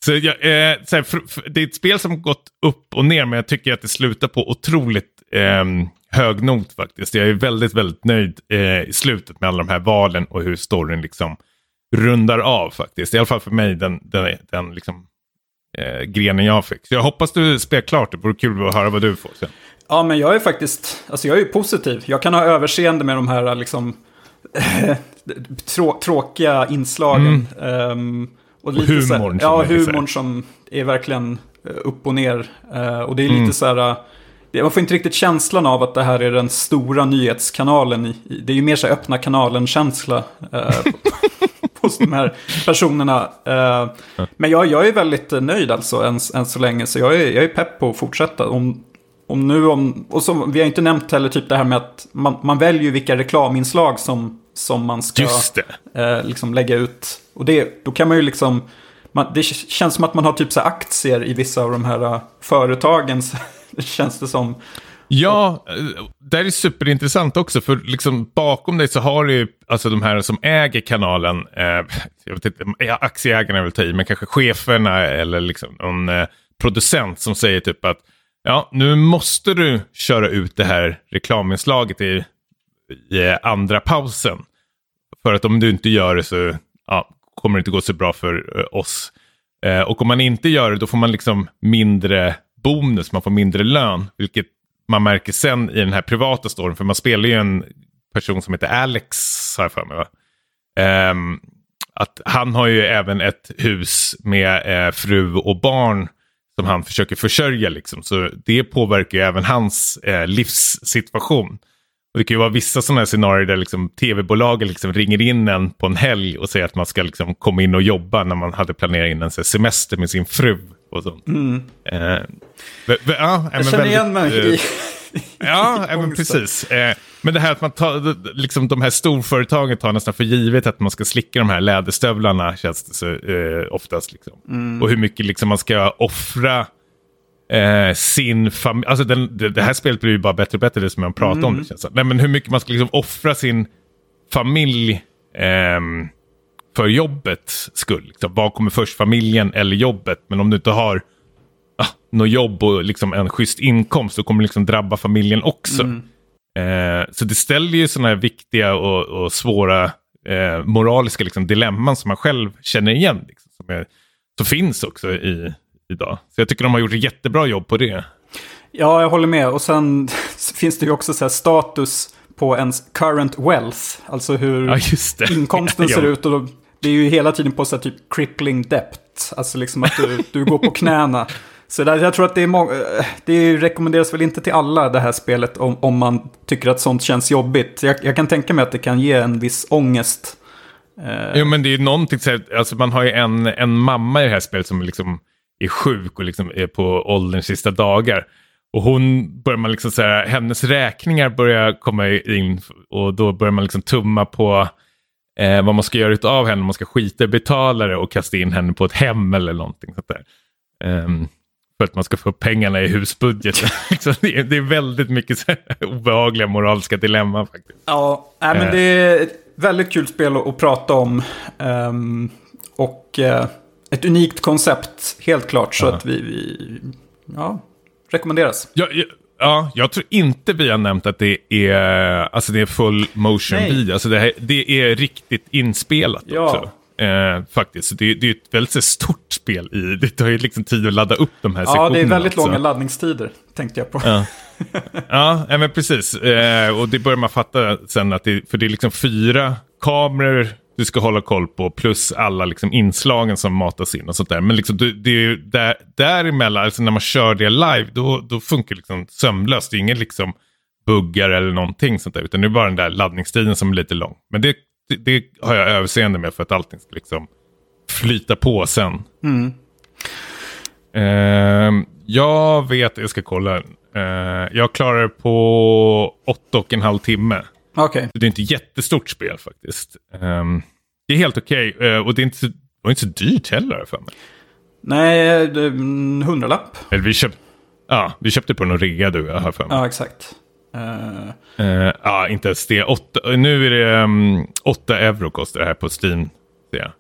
så, jag, eh, så här, för, för, det är ett spel som gått upp och ner men jag tycker att det slutar på otroligt eh, hög not faktiskt. Jag är väldigt, väldigt nöjd eh, i slutet med alla de här valen och hur storyn liksom rundar av faktiskt. I alla fall för mig den, den, den liksom, eh, grenen jag fick. Så jag hoppas du spelar klart, det vore kul att höra vad du får sen. Ja, men jag är faktiskt, alltså jag är positiv. Jag kan ha överseende med de här liksom trå tråkiga inslagen. Mm. Um, och, lite och humorn. Så, ja, humorn som är verkligen eh, upp och ner. Uh, och det är mm. lite så här, uh, man får inte riktigt känslan av att det här är den stora nyhetskanalen. Det är ju mer så här öppna kanalen-känsla. Hos de här personerna. Men jag, jag är väldigt nöjd alltså än, än så länge. Så jag är, jag är pepp på att fortsätta. Om, om nu om, och så, vi har inte nämnt heller typ det här med att man, man väljer vilka reklaminslag som, som man ska eh, liksom lägga ut. Och det, då kan man ju liksom, man, det känns som att man har typ så aktier i vissa av de här äh, företagen. det känns det som. Ja, eh, det det är superintressant också för liksom bakom dig så har du alltså de här som äger kanalen, eh, jag vet inte, aktieägarna vill ta i, men kanske cheferna eller liksom någon eh, producent som säger typ att Ja, nu måste du köra ut det här reklaminslaget i, i andra pausen. För att om du inte gör det så ja, kommer det inte gå så bra för eh, oss. Eh, och om man inte gör det då får man liksom mindre bonus, man får mindre lön. Vilket man märker sen i den här privata storyn, för man spelar ju en person som heter Alex, har jag för mig. Va? Um, att han har ju även ett hus med eh, fru och barn som han försöker försörja. Liksom. Så det påverkar ju även hans eh, livssituation. Och det kan ju vara vissa sådana här scenarier där liksom, tv-bolagen liksom ringer in en på en helg och säger att man ska liksom, komma in och jobba när man hade planerat in en semester med sin fru. Och sånt. Mm. Eh, ja, jag känner igen mig i, Ja, men precis. Eh, men det här att man tar, liksom de här storföretagen tar nästan för givet att man ska slicka de här läderstövlarna känns det så eh, oftast. Liksom. Mm. Och hur mycket liksom man ska offra eh, sin familj. Alltså den, det, det, här spelet blir ju bara bättre och bättre det som jag pratar mm. om. Det känns. Nej, men hur mycket man ska liksom offra sin familj ehm, för jobbets skull. Liksom, vad kommer först, familjen eller jobbet? Men om du inte har ah, något jobb och liksom en schysst inkomst så kommer det liksom drabba familjen också. Mm. Eh, så det ställer ju sådana här viktiga och, och svåra eh, moraliska liksom, dilemman som man själv känner igen. Liksom, som, är, som finns också i, idag. Så jag tycker de har gjort ett jättebra jobb på det. Ja, jag håller med. Och sen finns det ju också så status på ens current wealth. Alltså hur ja, inkomsten ser ut. Och det är ju hela tiden på så här, typ crippling debt. Alltså liksom att du, du går på knäna. Så där, jag tror att det, är det rekommenderas väl inte till alla det här spelet om, om man tycker att sånt känns jobbigt. Jag, jag kan tänka mig att det kan ge en viss ångest. Eh. Jo men det är ju någonting, alltså man har ju en, en mamma i det här spelet som liksom är sjuk och liksom är på ålderns sista dagar. Och hon börjar man liksom så här, hennes räkningar börjar komma in och då börjar man liksom tumma på eh, vad man ska göra av henne. Om man ska skita i betalare och kasta in henne på ett hem eller någonting sånt där. Um, för att man ska få upp pengarna i husbudgeten. det, är, det är väldigt mycket så obehagliga moraliska dilemman faktiskt. Ja, äh, men det är ett väldigt kul spel att, att prata om. Um, och uh, ett unikt koncept, helt klart. Så -huh. att vi, vi ja, rekommenderas. Ja, ja, ja, jag tror inte vi har nämnt att det är, alltså det är full motion video. Alltså det, här, det är riktigt inspelat ja. också. Eh, faktiskt. Det, det är ett väldigt stort spel. i Det tar ju liksom tid att ladda upp de här sektionerna. Ja, det är väldigt långa laddningstider, tänkte jag på. Ja, ja men precis. Eh, och det börjar man fatta sen, att det, för det är liksom fyra kameror du ska hålla koll på plus alla liksom inslagen som matas in och sånt där. Men liksom, det, det är ju där, däremellan, alltså när man kör det live, då, då funkar det liksom sömlöst. Det är ingen liksom buggar eller någonting sånt där, utan det är bara den där laddningstiden som är lite lång. Men det, det, det har jag överseende med för att allting ska liksom flyta på sen. Mm. Uh, jag vet, jag ska kolla. Uh, jag klarar det på åtta och en halv timme. Okay. Det är inte jättestort spel faktiskt. Um, det är helt okej okay. uh, och det är inte så, inte så dyrt heller för mig. Nej, det en hundralapp. Eller vi, köpt, ja, vi köpte på någon rea du jag har för mig. Ja, exakt. Uh... Uh, ja, inte ens det. Åtta, nu är det um, 8 euro kostar det här på Steam.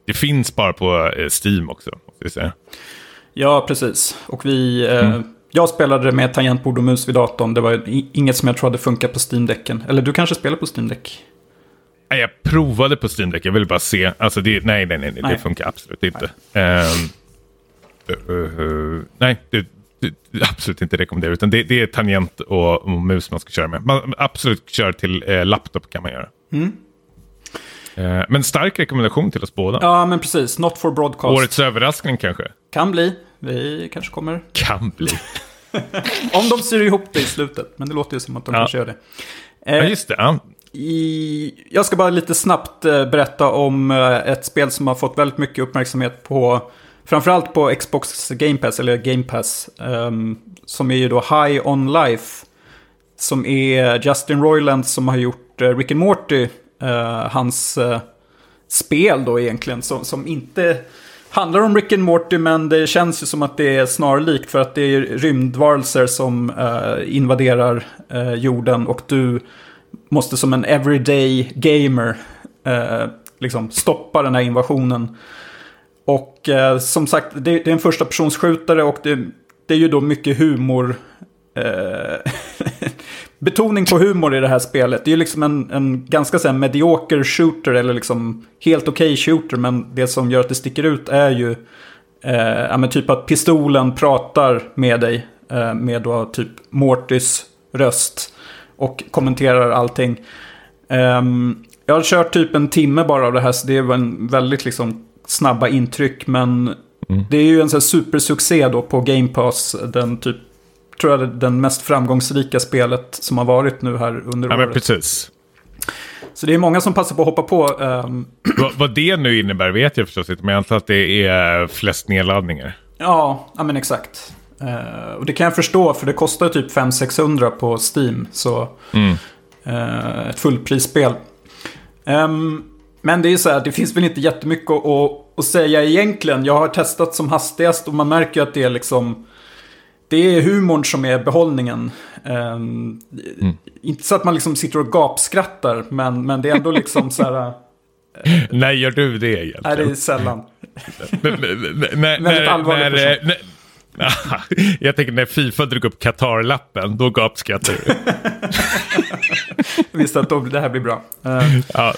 Det finns bara på uh, Steam också. Måste jag säga. Ja, precis. Och vi... Mm. Jag spelade det med tangentbord och mus vid datorn. Det var inget som jag tror hade funkat på Steam-däcken. Eller du kanske spelar på Steam-däck? Jag provade på Steam Deck, jag ville bara se. Alltså det, nej, nej, nej, nej, det funkar absolut inte. Nej, um, uh, uh, nej det, det, absolut inte rekommendera. Utan det, det är tangent och, och, mus man ska köra med. Man, absolut kör till uh, laptop kan man göra. Mm. Men stark rekommendation till oss båda. Ja, men precis. Not for broadcast. Årets överraskning kanske? Kan bli. Vi kanske kommer... Kan bli. Om de syr ihop det i slutet. Men det låter ju som att de ja. kanske gör det. Eh, ja, just det. Ja. I, jag ska bara lite snabbt eh, berätta om eh, ett spel som har fått väldigt mycket uppmärksamhet på framförallt på Xbox Game Pass, eller Game Pass, um, som är ju då High On Life. Som är Justin Roiland som har gjort uh, Rick and Morty, uh, hans uh, spel då egentligen, som, som inte handlar om Rick and Morty, men det känns ju som att det är snarlikt för att det är rymdvarelser som eh, invaderar eh, jorden och du måste som en everyday gamer eh, liksom stoppa den här invasionen. Och eh, som sagt, det, det, är en första personsskjutare och det, det är ju då mycket humor. Eh, betoning på humor i det här spelet. Det är ju liksom en, en ganska så här, medioker shooter eller liksom helt okej okay shooter. Men det som gör att det sticker ut är ju eh, ja, men typ att pistolen pratar med dig eh, med då typ Mortys röst och kommenterar allting. Um, jag har kört typ en timme bara av det här, så det var en väldigt liksom snabba intryck. Men mm. det är ju en sån här supersuccé då på Game Pass. Den typ, tror jag, den mest framgångsrika spelet som har varit nu här under ja, året. Men precis. Så det är många som passar på att hoppa på. Um... vad, vad det nu innebär vet jag förstås inte, men jag antar att det är flest nedladdningar. Ja, ja men exakt. Uh, och det kan jag förstå, för det kostar typ 500-600 på Steam. Så mm. uh, ett fullprisspel. Um, men det är så här, det finns väl inte jättemycket att, att, att säga egentligen. Jag har testat som hastigast och man märker att det är liksom... Det är humorn som är behållningen. Um, mm. Inte så att man liksom sitter och gapskrattar, men, men det är ändå liksom så här... När gör du det egentligen? Nej, det är sällan. Väldigt allvarlig person. när, Jag tänker när Fifa drog upp Qatar-lappen, då gapskrattar du. Visste att då, det här blir bra. Eh, Ja.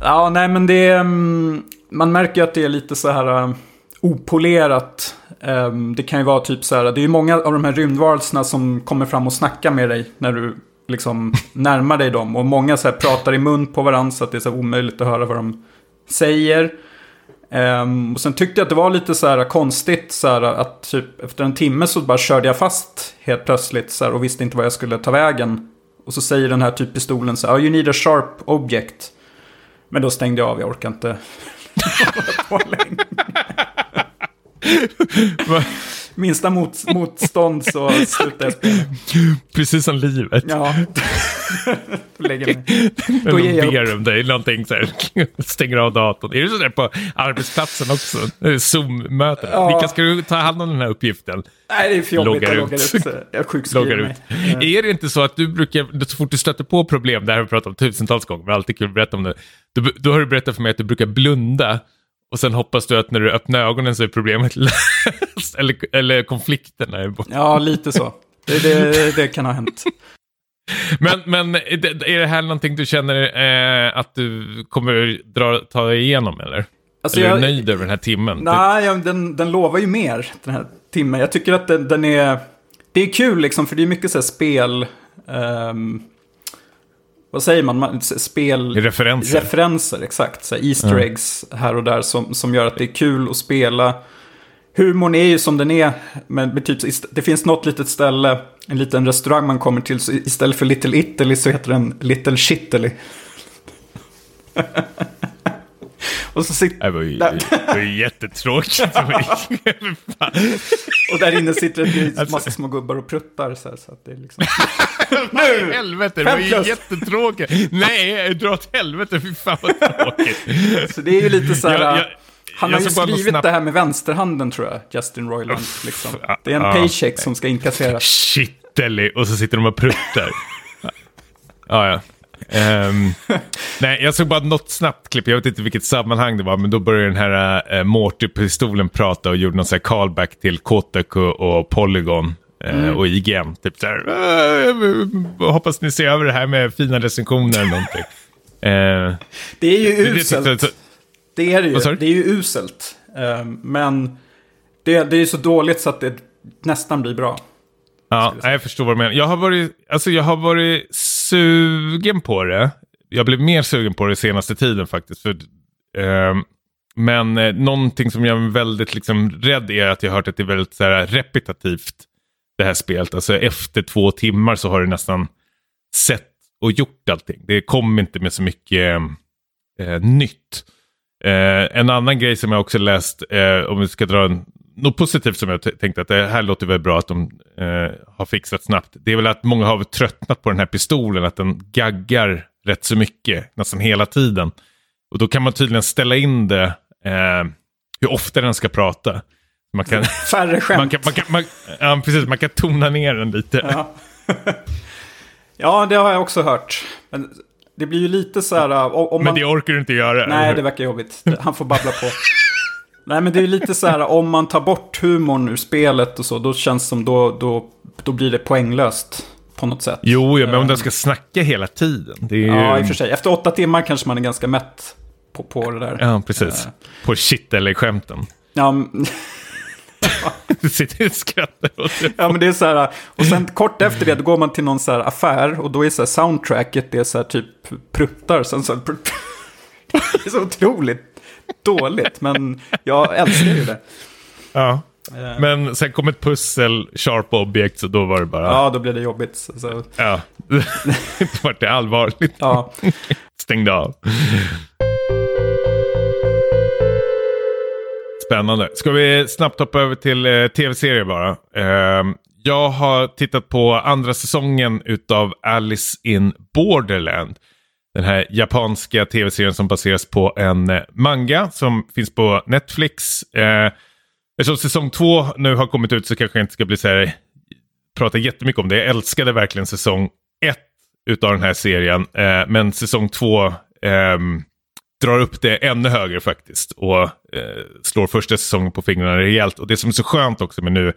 Ja, nej men det är... mm, Man märker att det är lite så här um, opolerat. Ehm, det kan ju vara typ så här, det är ju många av de här rymdvarelserna som kommer fram och snackar med dig när du liksom närmar dig dem. Och många så här pratar i mun på varandra så att det är så omöjligt att höra vad de säger. Ehm, och sen tyckte jag att det var lite så här konstigt så här att typ efter en timme så bara körde jag fast helt plötsligt så här och visste inte vad jag skulle ta vägen. Och så säger den här typ pistolen så här, oh, you need a sharp object. Men då stängde jag av, jag orkar inte på. Minsta mot, motstånd så slutar jag spela. Precis som livet. Ja. Lägger mig. Då Då ger jag ber om dig någonting så här. Stänger av datorn. Är det så där på arbetsplatsen också? Zoom-möten. Ja. Vilka ska du ta hand om den här uppgiften? Nej, det är för jobbigt Loggar logga ut. ut. Jag sjukskriver mig. ut. Är det inte så att du brukar, så fort du stöter på problem, det här har vi pratat om tusentals gånger, men alltid kul att berätta om det. Då, då har du berättat för mig att du brukar blunda och sen hoppas du att när du öppnar ögonen så är problemet löst. Eller, eller konflikten är borta. Ja, lite så. Det, det, det kan ha hänt. Men, men är det- är det här någonting du känner eh, att du kommer dra, ta dig igenom eller? Alltså, eller är jag- du nöjd över den här timmen? Nej, den, den lovar ju mer, den här timmen. Jag tycker att den, den är... Det är kul liksom, för det är mycket så här spel... ehm, vad säger man? spel... Referenser. Referenser, exakt. Så Easter eggs här och där som, som gör att det är kul att spela. Humorn är ju som den är. Men typ, det finns något litet ställe, en liten restaurang man kommer till. Så istället för Little Italy så heter den Little Shittily. och så sitter... Det var ju, Där. det var ju jättetråkigt. Och där inne sitter det Alltså- massa små gubbar och pruttar. Så, här, så att det är liksom... I helvete, det var ju jättetråkigt. Nej, dra åt helvete, fy fan vad tråkigt. Så det är ju lite så här... Jag- jag- han jag har ju skrivit snabbt- det här med vänsterhanden tror jag, Justin Roiland. Liksom. Det är en ja. paycheck som ska inkasseras. Shitteli, och så sitter de och pruttar. ja, ja. Ehm, nej, jag såg bara något snabbt klipp, jag vet inte vilket sammanhang det var, men då började den här uh, Morty-pistolen prata och gjorde någon sån här callback till Kotaku och Polygon. eh, Och IGN, typ så här, "Eh, hoppas ni ser över det här med fina recensioner eller någonting. Eh, Det är ju det- det uselt. jag- Det är det ju. Det är ju uselt. Ehm, men det, det är ju så dåligt så att det nästan blir bra. Ja, nej, jag förstår vad du menar. Jag har, varit, alltså, jag har varit sugen på det. Jag blev mer sugen på det senaste tiden faktiskt. För, eh, men eh, någonting som jag är väldigt liksom, rädd är att jag har hört att det är väldigt så här, repetitivt det här spelet. Alltså efter två timmar så har du nästan sett och gjort allting. Det kom inte med så mycket eh, nytt. Eh, en annan grej som jag också läst, eh, om vi ska dra en, något positivt som jag tänkte att det här låter väl bra att de eh, har fixat snabbt. Det är väl att många har tröttnat på den här pistolen, att den gaggar rätt så mycket, nästan hela tiden. Och då kan man tydligen ställa in det, eh, hur ofta den ska prata. Man kan, Färre skämt. man kan, man kan, man, ja, precis, man kan tona ner den lite. Ja. ja, det har jag också hört. Men det blir ju lite så här... uh, Om Men det orkar du inte göra. Nej, det verkar jobbigt. Han får babbla på. Nej, men det är lite så här, om man tar bort humorn ur spelet och så, då känns det som då, då, då blir det poänglöst på något sätt. Jo, ja, men om den ska snacka hela tiden. Det är ju... Ja, i och för sig. Efter åtta timmar kanske man är ganska mätt på, på det där. Ja, precis. På shit eller skämten. Ja, m- Du sitter och skrattar åt det. ja, men det är så här. Och sen kort efter det, då går man till någon så här affär och då är så här soundtracket, det är så här typ pruttar. Sen så det är så otroligt dåligt, men jag älskar ju det. Ja. Eh, Men sen kom ett pussel, sharp object, så då var det bara... Ja. Då blir det jobbigt. Så, ja. då var det allvarligt. ja. Stängde av. Spännande. Ska vi snabbt hoppa över till eh, tv-serier bara? Ehm, jag har tittat på andra säsongen utav Alice in Borderland. Den här japanska tv-serien som baseras på en eh, manga som finns på Netflix. Eh, eftersom säsong två nu har kommit ut så kanske jag inte ska bli så här, eh, prata jättemycket om det. Jag älskade verkligen säsong ett utav den här serien. Eh, men säsong två eh, drar upp det ännu högre faktiskt och eh, slår första säsongen på fingrarna rejält. Och det som är så skönt också med nu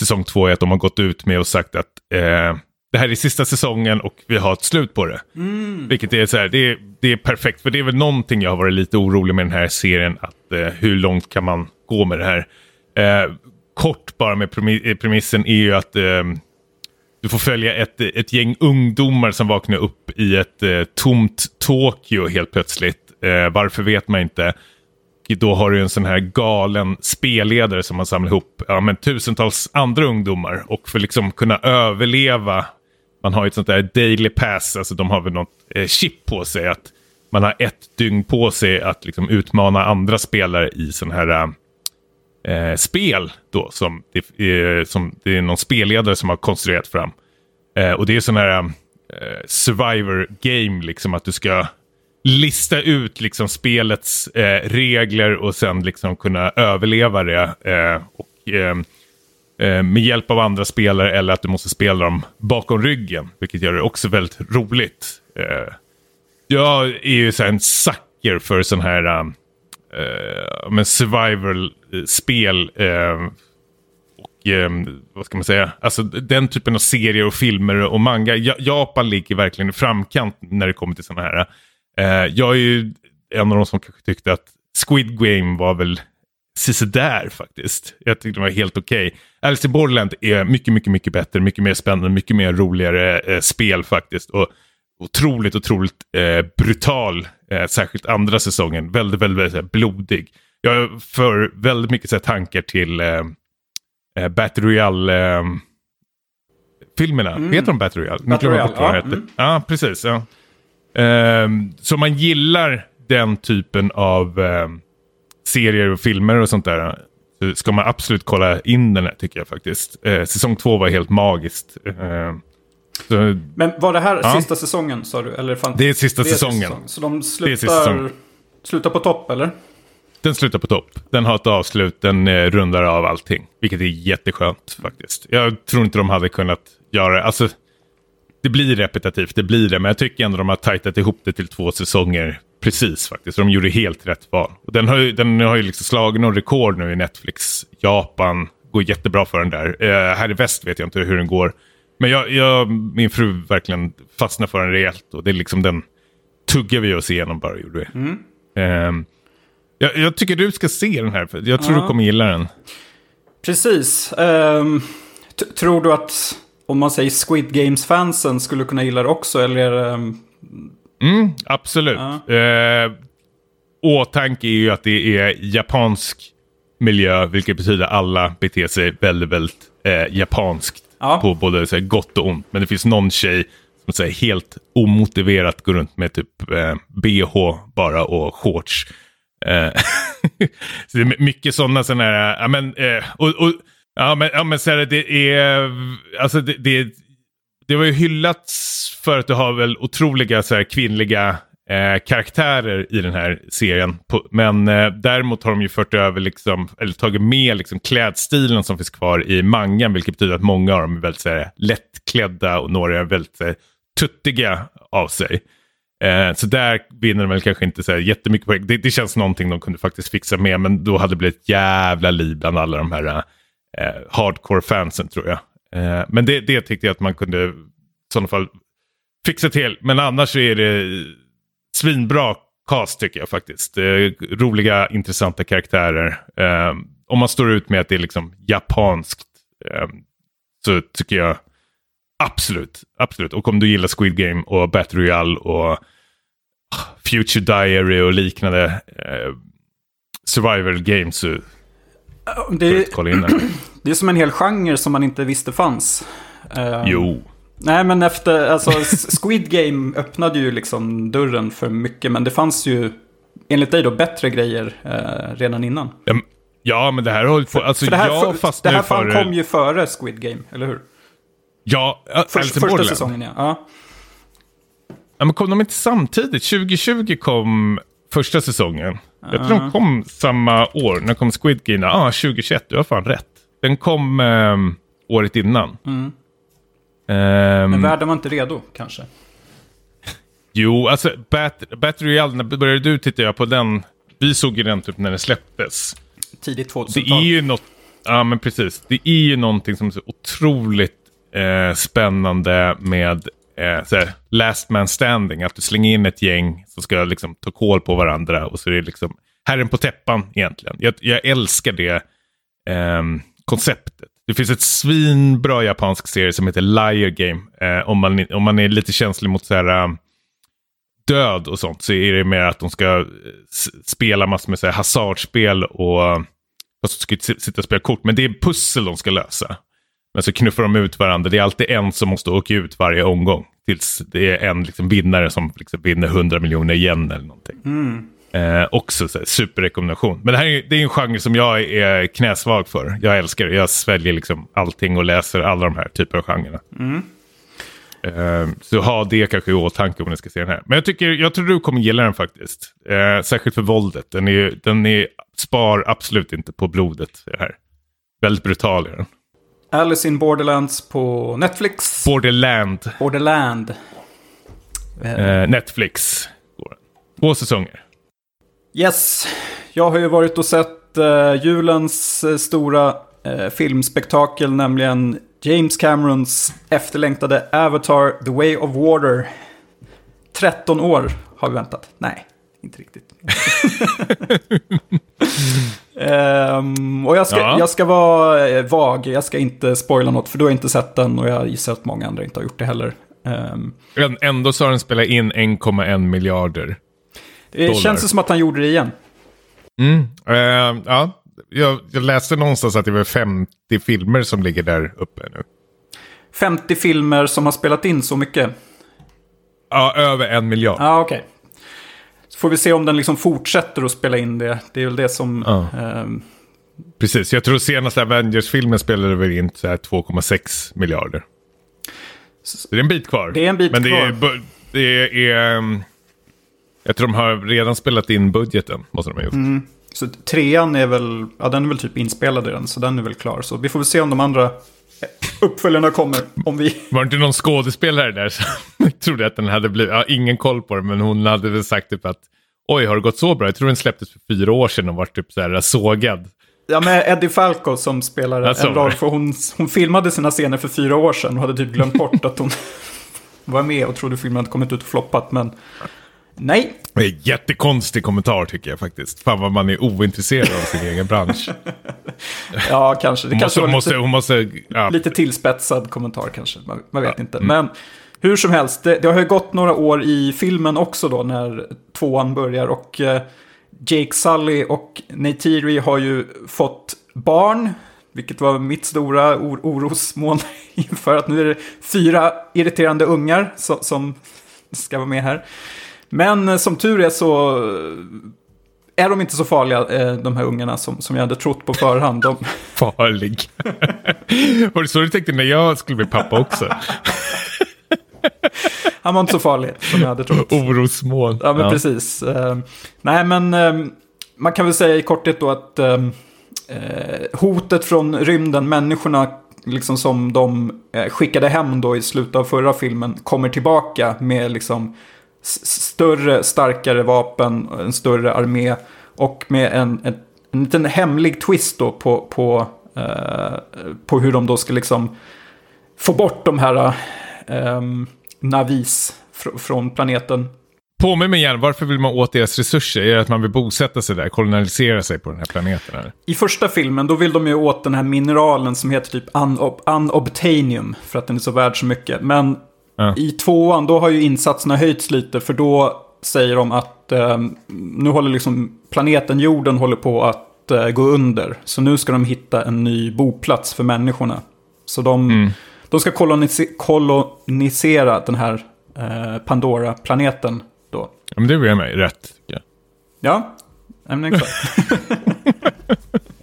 säsong två är att de har gått ut med och sagt att eh, det här är sista säsongen och vi har ett slut på det. Mm. Vilket är så här, det är, det är perfekt. För det är väl någonting jag har varit lite orolig med den här serien. Att eh, hur långt kan man gå med det här? Eh, kort bara med premi- premissen är ju att eh, du får följa ett, ett gäng ungdomar som vaknar upp i ett eh, tomt Tokyo helt plötsligt. Eh, varför vet man inte. Då har du en sån här galen spelledare som har samlat ihop ja, men tusentals andra ungdomar. Och för liksom kunna överleva, man har ju ett sånt där daily pass, alltså de har väl något eh, chip på sig. att Man har ett dygn på sig att liksom utmana andra spelare i sån här eh, eh spel. Då, som, det, är, som det är någon spelledare som har konstruerat fram. Eh, och det är sån här eh, survivor game, liksom att du ska lista ut liksom spelets eh, regler och sen liksom kunna överleva det. Eh, och, eh, eh, med hjälp av andra spelare eller att du måste spela dem bakom ryggen. Vilket gör det också väldigt roligt. Eh, jag är ju så en sucker för sån här eh, eh, men survival-spel. Eh, och eh, vad ska man säga? Alltså den typen av serier och filmer och manga. Japan ligger verkligen i framkant när det kommer till sådana här. Eh, jag är ju en av de som kanske tyckte att Squid Game var väl sisådär faktiskt. Jag tyckte det var helt okej. Okay. Alice in Borderland är mycket, mycket, mycket bättre, mycket mer spännande, mycket mer roligare eh, spel faktiskt. Och otroligt, otroligt eh, brutal, eh, särskilt andra säsongen. Väldigt, väldigt, väldigt blodig. Jag för väldigt mycket så tankar till eh, eh Battle Royale eh, filmerna. Mm. Heter de Battle Royale? Battle Royale, ja. Mm. ja. precis. Ja. Eh, så man gillar den typen av eh, serier och filmer och sånt där. Så ska man absolut kolla in den här tycker jag faktiskt. Eh, säsong två var helt magiskt. Eh, så, Men var det här ja. sista säsongen sa du? Eller fan, det är sista det är säsongen. Säsong. Så de slutar, slutar på topp eller? Den slutar på topp. Den har ett avslut, den eh, rundar av allting. Vilket är jätteskönt faktiskt. Jag tror inte de hade kunnat göra det. Alltså, det blir repetitivt, det blir det. Men jag tycker ändå de har tajtat ihop det till två säsonger precis faktiskt. De gjorde helt rätt val. Och den har ju, den har ju liksom slagit någon rekord nu i Netflix. Japan går jättebra för den där. Eh, här i väst vet jag inte hur den går. Men jag, jag, min fru verkligen fastnade för den rejält och det är liksom den tuggar vi oss igenom bara. Gjorde vi. Mm. Um, jag, jag, tycker du ska se den här, för jag tror ja. du kommer gilla den. Precis. Um, tror du att, om man säger Squid Games-fansen skulle kunna gilla det också? Eller um... mm, absolut. Ja. Uh, åtanke är ju att det är japansk miljö, vilket betyder alla beter sig väldigt, väldigt eh, japanskt. Ja. På både så här, gott och ont. Men det finns någon tjej som så här, helt omotiverat går runt med typ eh, bh bara och shorts. Eh, så det är mycket sådana sådana här, ja men, eh, och, och, ja men, ja, men så här, det är, alltså det, det, det var ju hyllats för att du har väl otroliga så här, kvinnliga eh, karaktärer i den här serien. På, men eh, däremot har de ju fört över, liksom, eller tagit med liksom, klädstilen som finns kvar i mangan. Vilket betyder att många av dem är väldigt så här, lättklädda och några är väldigt så här, tuttiga av sig. Eh, så där vinner de väl kanske inte så här jättemycket poäng. Det, det känns någonting de kunde faktiskt fixa med. Men då hade det blivit ett jävla liv bland alla de här eh, hardcore-fansen tror jag. Eh, men det, det tyckte jag att man kunde i sådana fall fixa till. Men annars så är det svinbra cast tycker jag faktiskt. Eh, roliga, intressanta karaktärer. Eh, om man står ut med att det är liksom japanskt eh, så tycker jag absolut, absolut. Och om du gillar Squid Game och Battle Royale och ah, Future Diary och liknande eh, survival games så det, kolla in den. det är som en hel genre som man inte visste fanns. Uh, jo. Nej, men efter, alltså Squid Game öppnade ju liksom dörren för mycket, men det fanns ju enligt dig då bättre grejer eh, redan innan. Ja, men det här har på, alltså för det här, jag för, Det här för... kom ju före Squid Game, eller hur? Ja, För, första säsongen ja. ja. Ja, men kom de inte samtidigt? 2020 kom första säsongen. Uh. Jag tror de kom samma år. När kom Squid Game? Ja, ah, 2021. Du har fan rätt. Den kom eh, året innan. Mm. Um, Men världen var inte redo kanske? Jo, alltså Bat Battle Royale, när började du titta på den? Vi såg ju den typ när den släpptes. Tidigt Det 2000-tal. är ju något, ja men precis. Det är ju någonting som är så otroligt eh, spännande med eh, såhär, last man standing. Att du slänger in ett gäng som ska liksom ta koll på varandra och så är det liksom herren på täppan egentligen. Jag, jag älskar det ehm, konceptet. Det finns ett svinbra japansk serie som heter Liar Game. Eh, om, man, om man är lite känslig mot så här, um, död och sånt så är det mer att de ska eh, spela massor med så här hasardspel och eh, fast de ska sitta och spela kort. Men det är pussel de ska lösa. Men så knuffar de ut varandra. Det är alltid en som måste åka ut varje omgång. Tills det är en liksom vinnare som liksom vinner 100 miljoner igen eller någonting. Mm. Eh, också så här, superrekommendation. Men det här är, det är en genre som jag är knäsvag för. Jag älskar det. Jag sväljer liksom allting och läser alla de här typerna av genrerna. Eh, så ha det kanske i åtanke om ni ska se den här. Men jag, tycker, jag tror du kommer gilla den faktiskt. Eh, särskilt för våldet. Den, är, den är, spar absolut inte på blodet. här. Väldigt brutal är den. Alice in Borderlands på Netflix. Borderland. Borderland. Eh, Netflix. Två säsonger. Yes, jag har ju varit och sett eh, julens eh, stora eh, filmspektakel, nämligen James Camerons efterlängtade Avatar The Way of Water. 13 år har vi väntat. Nej, inte riktigt. Ehm, och jag ska, Ja. jag ska vara eh, vag, jag ska inte spoila något, för du har inte sett den och jag gissar att många andra inte har gjort det heller. Än- Ändå så har den spelat in 1,1 miljarder. Det Dollar. känns ju som att han gjorde det igen. Mm. Eh, ja, jag, jag läste någonstans att det var 50 filmer som ligger där uppe nu. 50 filmer som har spelat in så mycket. Ja, över en miljard. Ja, okej. Så får vi se om den liksom fortsätter att spela in det. Det är väl det som... Ja. ehm, Precis, jag tror senaste Avengers-filmen spelade väl in så här 2,6 miljarder. Så det är en bit kvar. Det är en bit Men det kvar. Är, bu- det är... jag tror de har redan spelat in budgeten, måste de ha gjort. Mm. så trean är väl... Ja, den är väl typ inspelad den, så den är väl klar. Så vi får väl se om de andra uppföljarna kommer. Om vi... Var det inte någon skådespelare där som trodde att den hade blivit... Har ingen koll på det, men hon hade väl sagt typ att Oj, har det gått så bra? Jag tror den släpptes för fyra år sedan och var typ så här sågad. Ja, med Eddie Falco som spelar en roll. För hon, hon filmade sina scener för fyra år sedan och hade typ glömt bort att hon var med och trodde filmen hade kommit ut och floppat. Men nej, Det är en jättekonstig kommentar tycker jag faktiskt. Fan vad man är ointresserad av sin egen bransch. ja kanske. Det Hon kanske måste, var måste, lite... hon måste ja, Lite tillspetsad kommentar kanske, man, man vet inte. Mm. Men hur som helst, det, det har ju gått några år i filmen också då när tvåan börjar. Och eh, Jake Sully och Neytiri har ju fått barn. Vilket var mitt stora or orosmoln inför att nu är det fyra irriterande ungar som, som ska vara med här. Men eh, som tur är så eh, är de inte så farliga, eh, de här ungarna som, som jag hade trott på förhand. De, farlig. Var det så du tänkte när jag skulle bli pappa också? han var inte så farlig som jag hade trott. Orosmoln. Ja, men precis. Eh, nej, men man kan väl säga i korthet då att hotet från rymden, människorna liksom som de skickade hem då i slutet av förra filmen, kommer tillbaka med liksom större, starkare vapen, en större armé och med en, en, en liten hemlig twist då på, på, eh, på hur de då ska liksom få bort de här eh, navis fr- från planeten. Påminn mig igen, varför vill man åt deras resurser? Är det att man vill bosätta sig där, kolonialisera sig på den här planeten? Eller? I första filmen då vill de ju åt den här mineralen som heter typ unob- unobtainium. För att den är så värd så mycket. Men Ja. i tvåan då har ju insatserna höjts lite. För då säger de att eh, nu håller liksom planeten jorden håller på att eh, gå under. Så nu ska de hitta en ny boplats för människorna. Så de, Mm. de ska kolonise- kolonisera den här eh, Pandora-planeten då. Ja, men det blir mig rätt. Ja, ja, men exakt.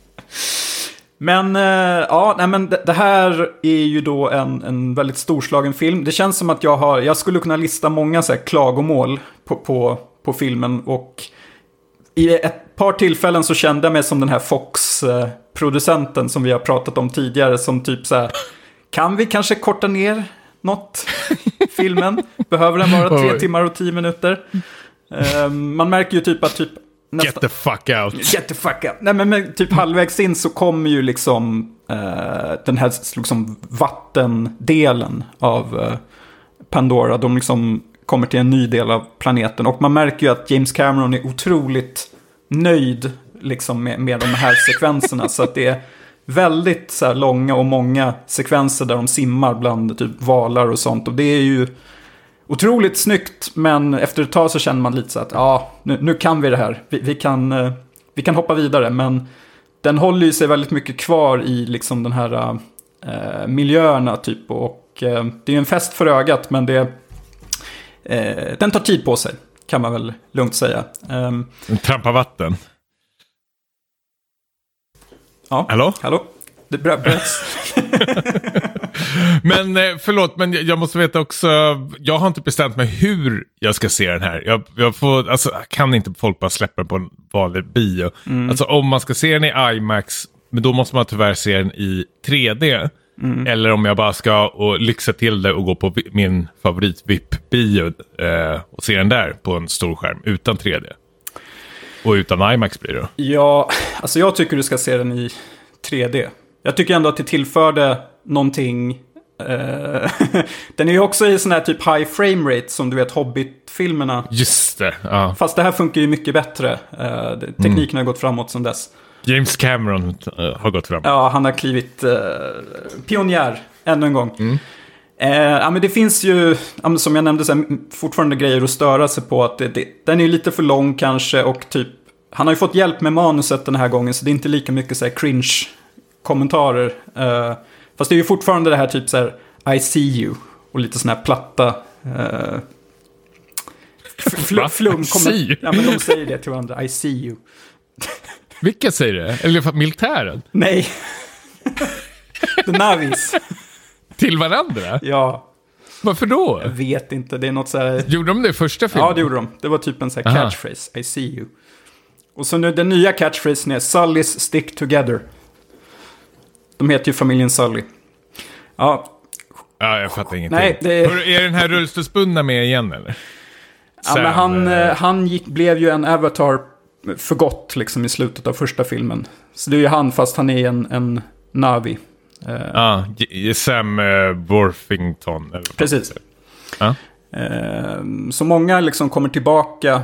men, eh, ja, nej, men det, här är ju då en, en väldigt storslagen film. Det känns som att jag har, jag skulle kunna lista många så här, klagomål på, på, på filmen. Och i ett par tillfällen så kände jag mig som den här Fox-producenten som vi har pratat om tidigare. Som typ så här, kan vi kanske korta ner något? filmen. Behöver den vara tre timmar och tio minuter? Eh, man märker ju typ att typ nästa... Get the fuck out. Get the fuck up. Nej men, men typ halvvägs in så kommer ju liksom eh, den här liksom vattendelen av eh, Pandora. De liksom kommer till en ny del av planeten. Och man märker ju att James Cameron är otroligt nöjd liksom med, med de här sekvenserna. så att det är väldigt så här, långa och många sekvenser där de simmar bland typ valar och sånt. Och det är ju otroligt snyggt, men efter ett tag så känner man lite så att ja, nu, nu kan vi det här. Vi, vi, kan, eh, vi kan hoppa vidare, men den håller ju sig väldigt mycket kvar i liksom den här eh, miljöerna typ. Och eh, det är en fest för ögat, men det, eh, den tar tid på sig, kan man väl lugnt säga. Ehm, Trampa vatten. ja, Hallå? hallå? Det brö- bröts. Men eh, förlåt, men jag- måste veta också. Jag har inte bestämt mig hur jag ska se den här. Jag, jag får, alltså, kan inte folk bara släppa den på en vanlig bio? Alltså om man ska se den i IMAX, men då måste man tyvärr se den i 3D. Eller om jag bara ska och lyxa till det och gå på min favorit VIP-bio eh, och se den där på en stor skärm utan 3D. Och utan IMAX blir det. Ja, alltså jag tycker du ska se den i 3D. Jag tycker ändå att det tillförde någonting. Eh, den är ju också i sån här typ high frame rate som du vet Hobbit-filmerna. Just det, ja. Fast det här funkar ju mycket bättre. Eh, det- tekniken har gått framåt sedan dess. James Cameron eh, har gått fram. Ja, han har klivit eh, pionjär ännu en gång. Eh, ja, men det finns ju, ja, som jag nämnde, så här, fortfarande grejer att störa sig på. Att det, det, den är lite för lång kanske och typ, han har ju fått hjälp med manuset den här gången så det är inte lika mycket så här, cringe-kommentarer. Eh, fast det är ju fortfarande det här typ så här, I see you och lite sådana här platta eh, fl- flum. You? Ja, men de säger det till varandra, I see you. Vilka säger det? Eller militären? Nej. The Navis. Till varandra? Ja, Varför då? jag vet inte. Det är något så här... Gjorde de det i första filmen? Ja, det gjorde de. Det var typ en sån här Aha. catchphrase. I see you. Och så nu den nya catchphrasen är Sullys stick together. De heter ju familjen Sully. Ja, Ja, jag fattar ingenting. Nej, det- Hör- Är den här rullstolsbundna med igen eller? ja men Sam, han, eh, eh, han gick, blev ju en avatar för gott liksom i slutet av första filmen. Så det är ju han fast han är en, en Navi. Eh, Ja, J- Sam uh, Worthington. Precis. Ja. Ehm, Så många liksom kommer tillbaka.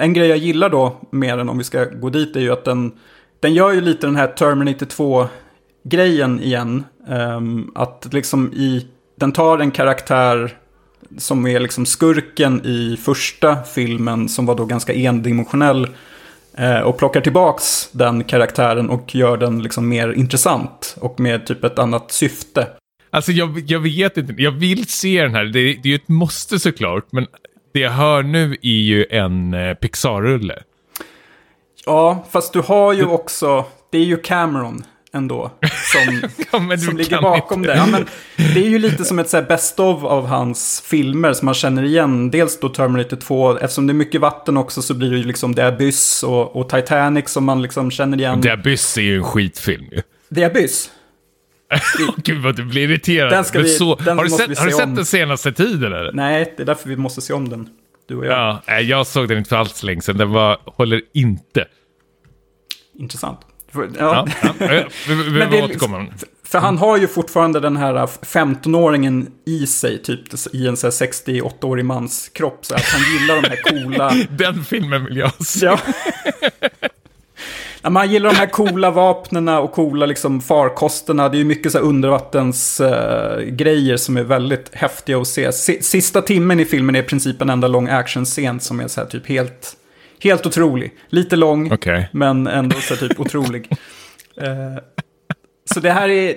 En grej jag gillar då, mer än om vi ska gå dit, är ju att den, den gör ju lite den här Terminator 2-grejen igen. Ehm, Att liksom i, den tar en karaktär som är liksom skurken i första filmen, som var då ganska endimensionell. eh, Och plockar tillbaks den karaktären och gör den liksom mer intressant och med typ ett annat syfte. Alltså jag, jag vet inte, jag vill se den här. Det, det är ju ett måste såklart, men det jag hör nu är ju en eh, Pixar-rulle. Ja, fast du har ju också, det är ju Cameron ändå som, Ja, som ligger bakom inte. det. Ja, men det är ju lite som ett så best of av hans filmer som man känner igen. Dels då Terminator 2, eftersom det är mycket vatten också så blir det ju liksom The Abyss och, och Titanic som man liksom känner igen. The Abyss är ju en skitfilm ju. The Abyss? Gud vad du blir irriterad. Den ska vi- så, den har du, sett, har du se sett den senaste tiden eller? Nej, det är därför vi måste se om den. Du och jag. Ja, jag såg den inte för alls länge sedan. Den var, håller inte. Intressant. Ja, Ja. ja, ja, vi vi behöver återkomma. liksom- För han har ju fortfarande den här 15-åringen i sig, typ i en så här 68-årig mans kropp. Så att han gillar de här coola... Den filmen vill jag se. Ja. Ja, man gillar de här coola vapnen och coola liksom farkosterna. Det är ju mycket så undervattensgrejer grejer som är väldigt häftiga att se. Si- Sista timmen i filmen är i princip en enda lång actionscen som är så här typ helt, helt otrolig. Lite lång, Okej. men ändå så typ otrolig. Eh, så det här är...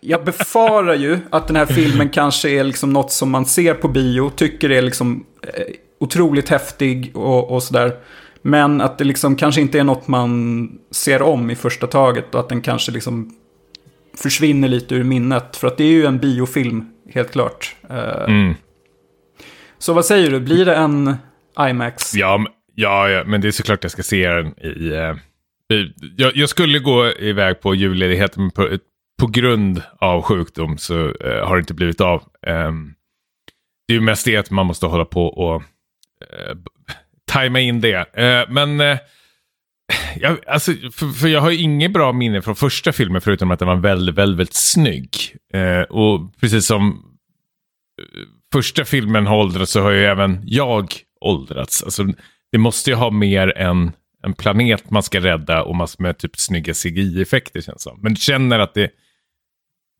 Jag befarar ju att den här filmen kanske är liksom något som man ser på bio, tycker är liksom eh, otroligt häftig och, och sådär. Men att det liksom kanske inte är något man ser om i första taget och att den kanske liksom försvinner lite ur minnet. För att det är ju en biofilm, helt klart. Eh, Mm. Så vad säger du, blir det en IMAX? Ja, ja, ja, men det är såklart jag ska se den i... i eh, jag, jag skulle gå iväg på julledigheten, men på, på grund av sjukdom så eh, har det inte blivit av. Ehm, det är ju mest det att man måste hålla på och eh, tajma in det. Eh, men eh, jag, alltså, för, för, jag har ju inget bra minne från första filmen förutom att den var väldigt, väldigt, väldigt snygg. Och precis som första filmen har åldrats så har ju även jag åldrats. Alltså, det måste ju ha mer än en planet man ska rädda och massor med typ snygga CGI-effekter känns som. Men du känner att det,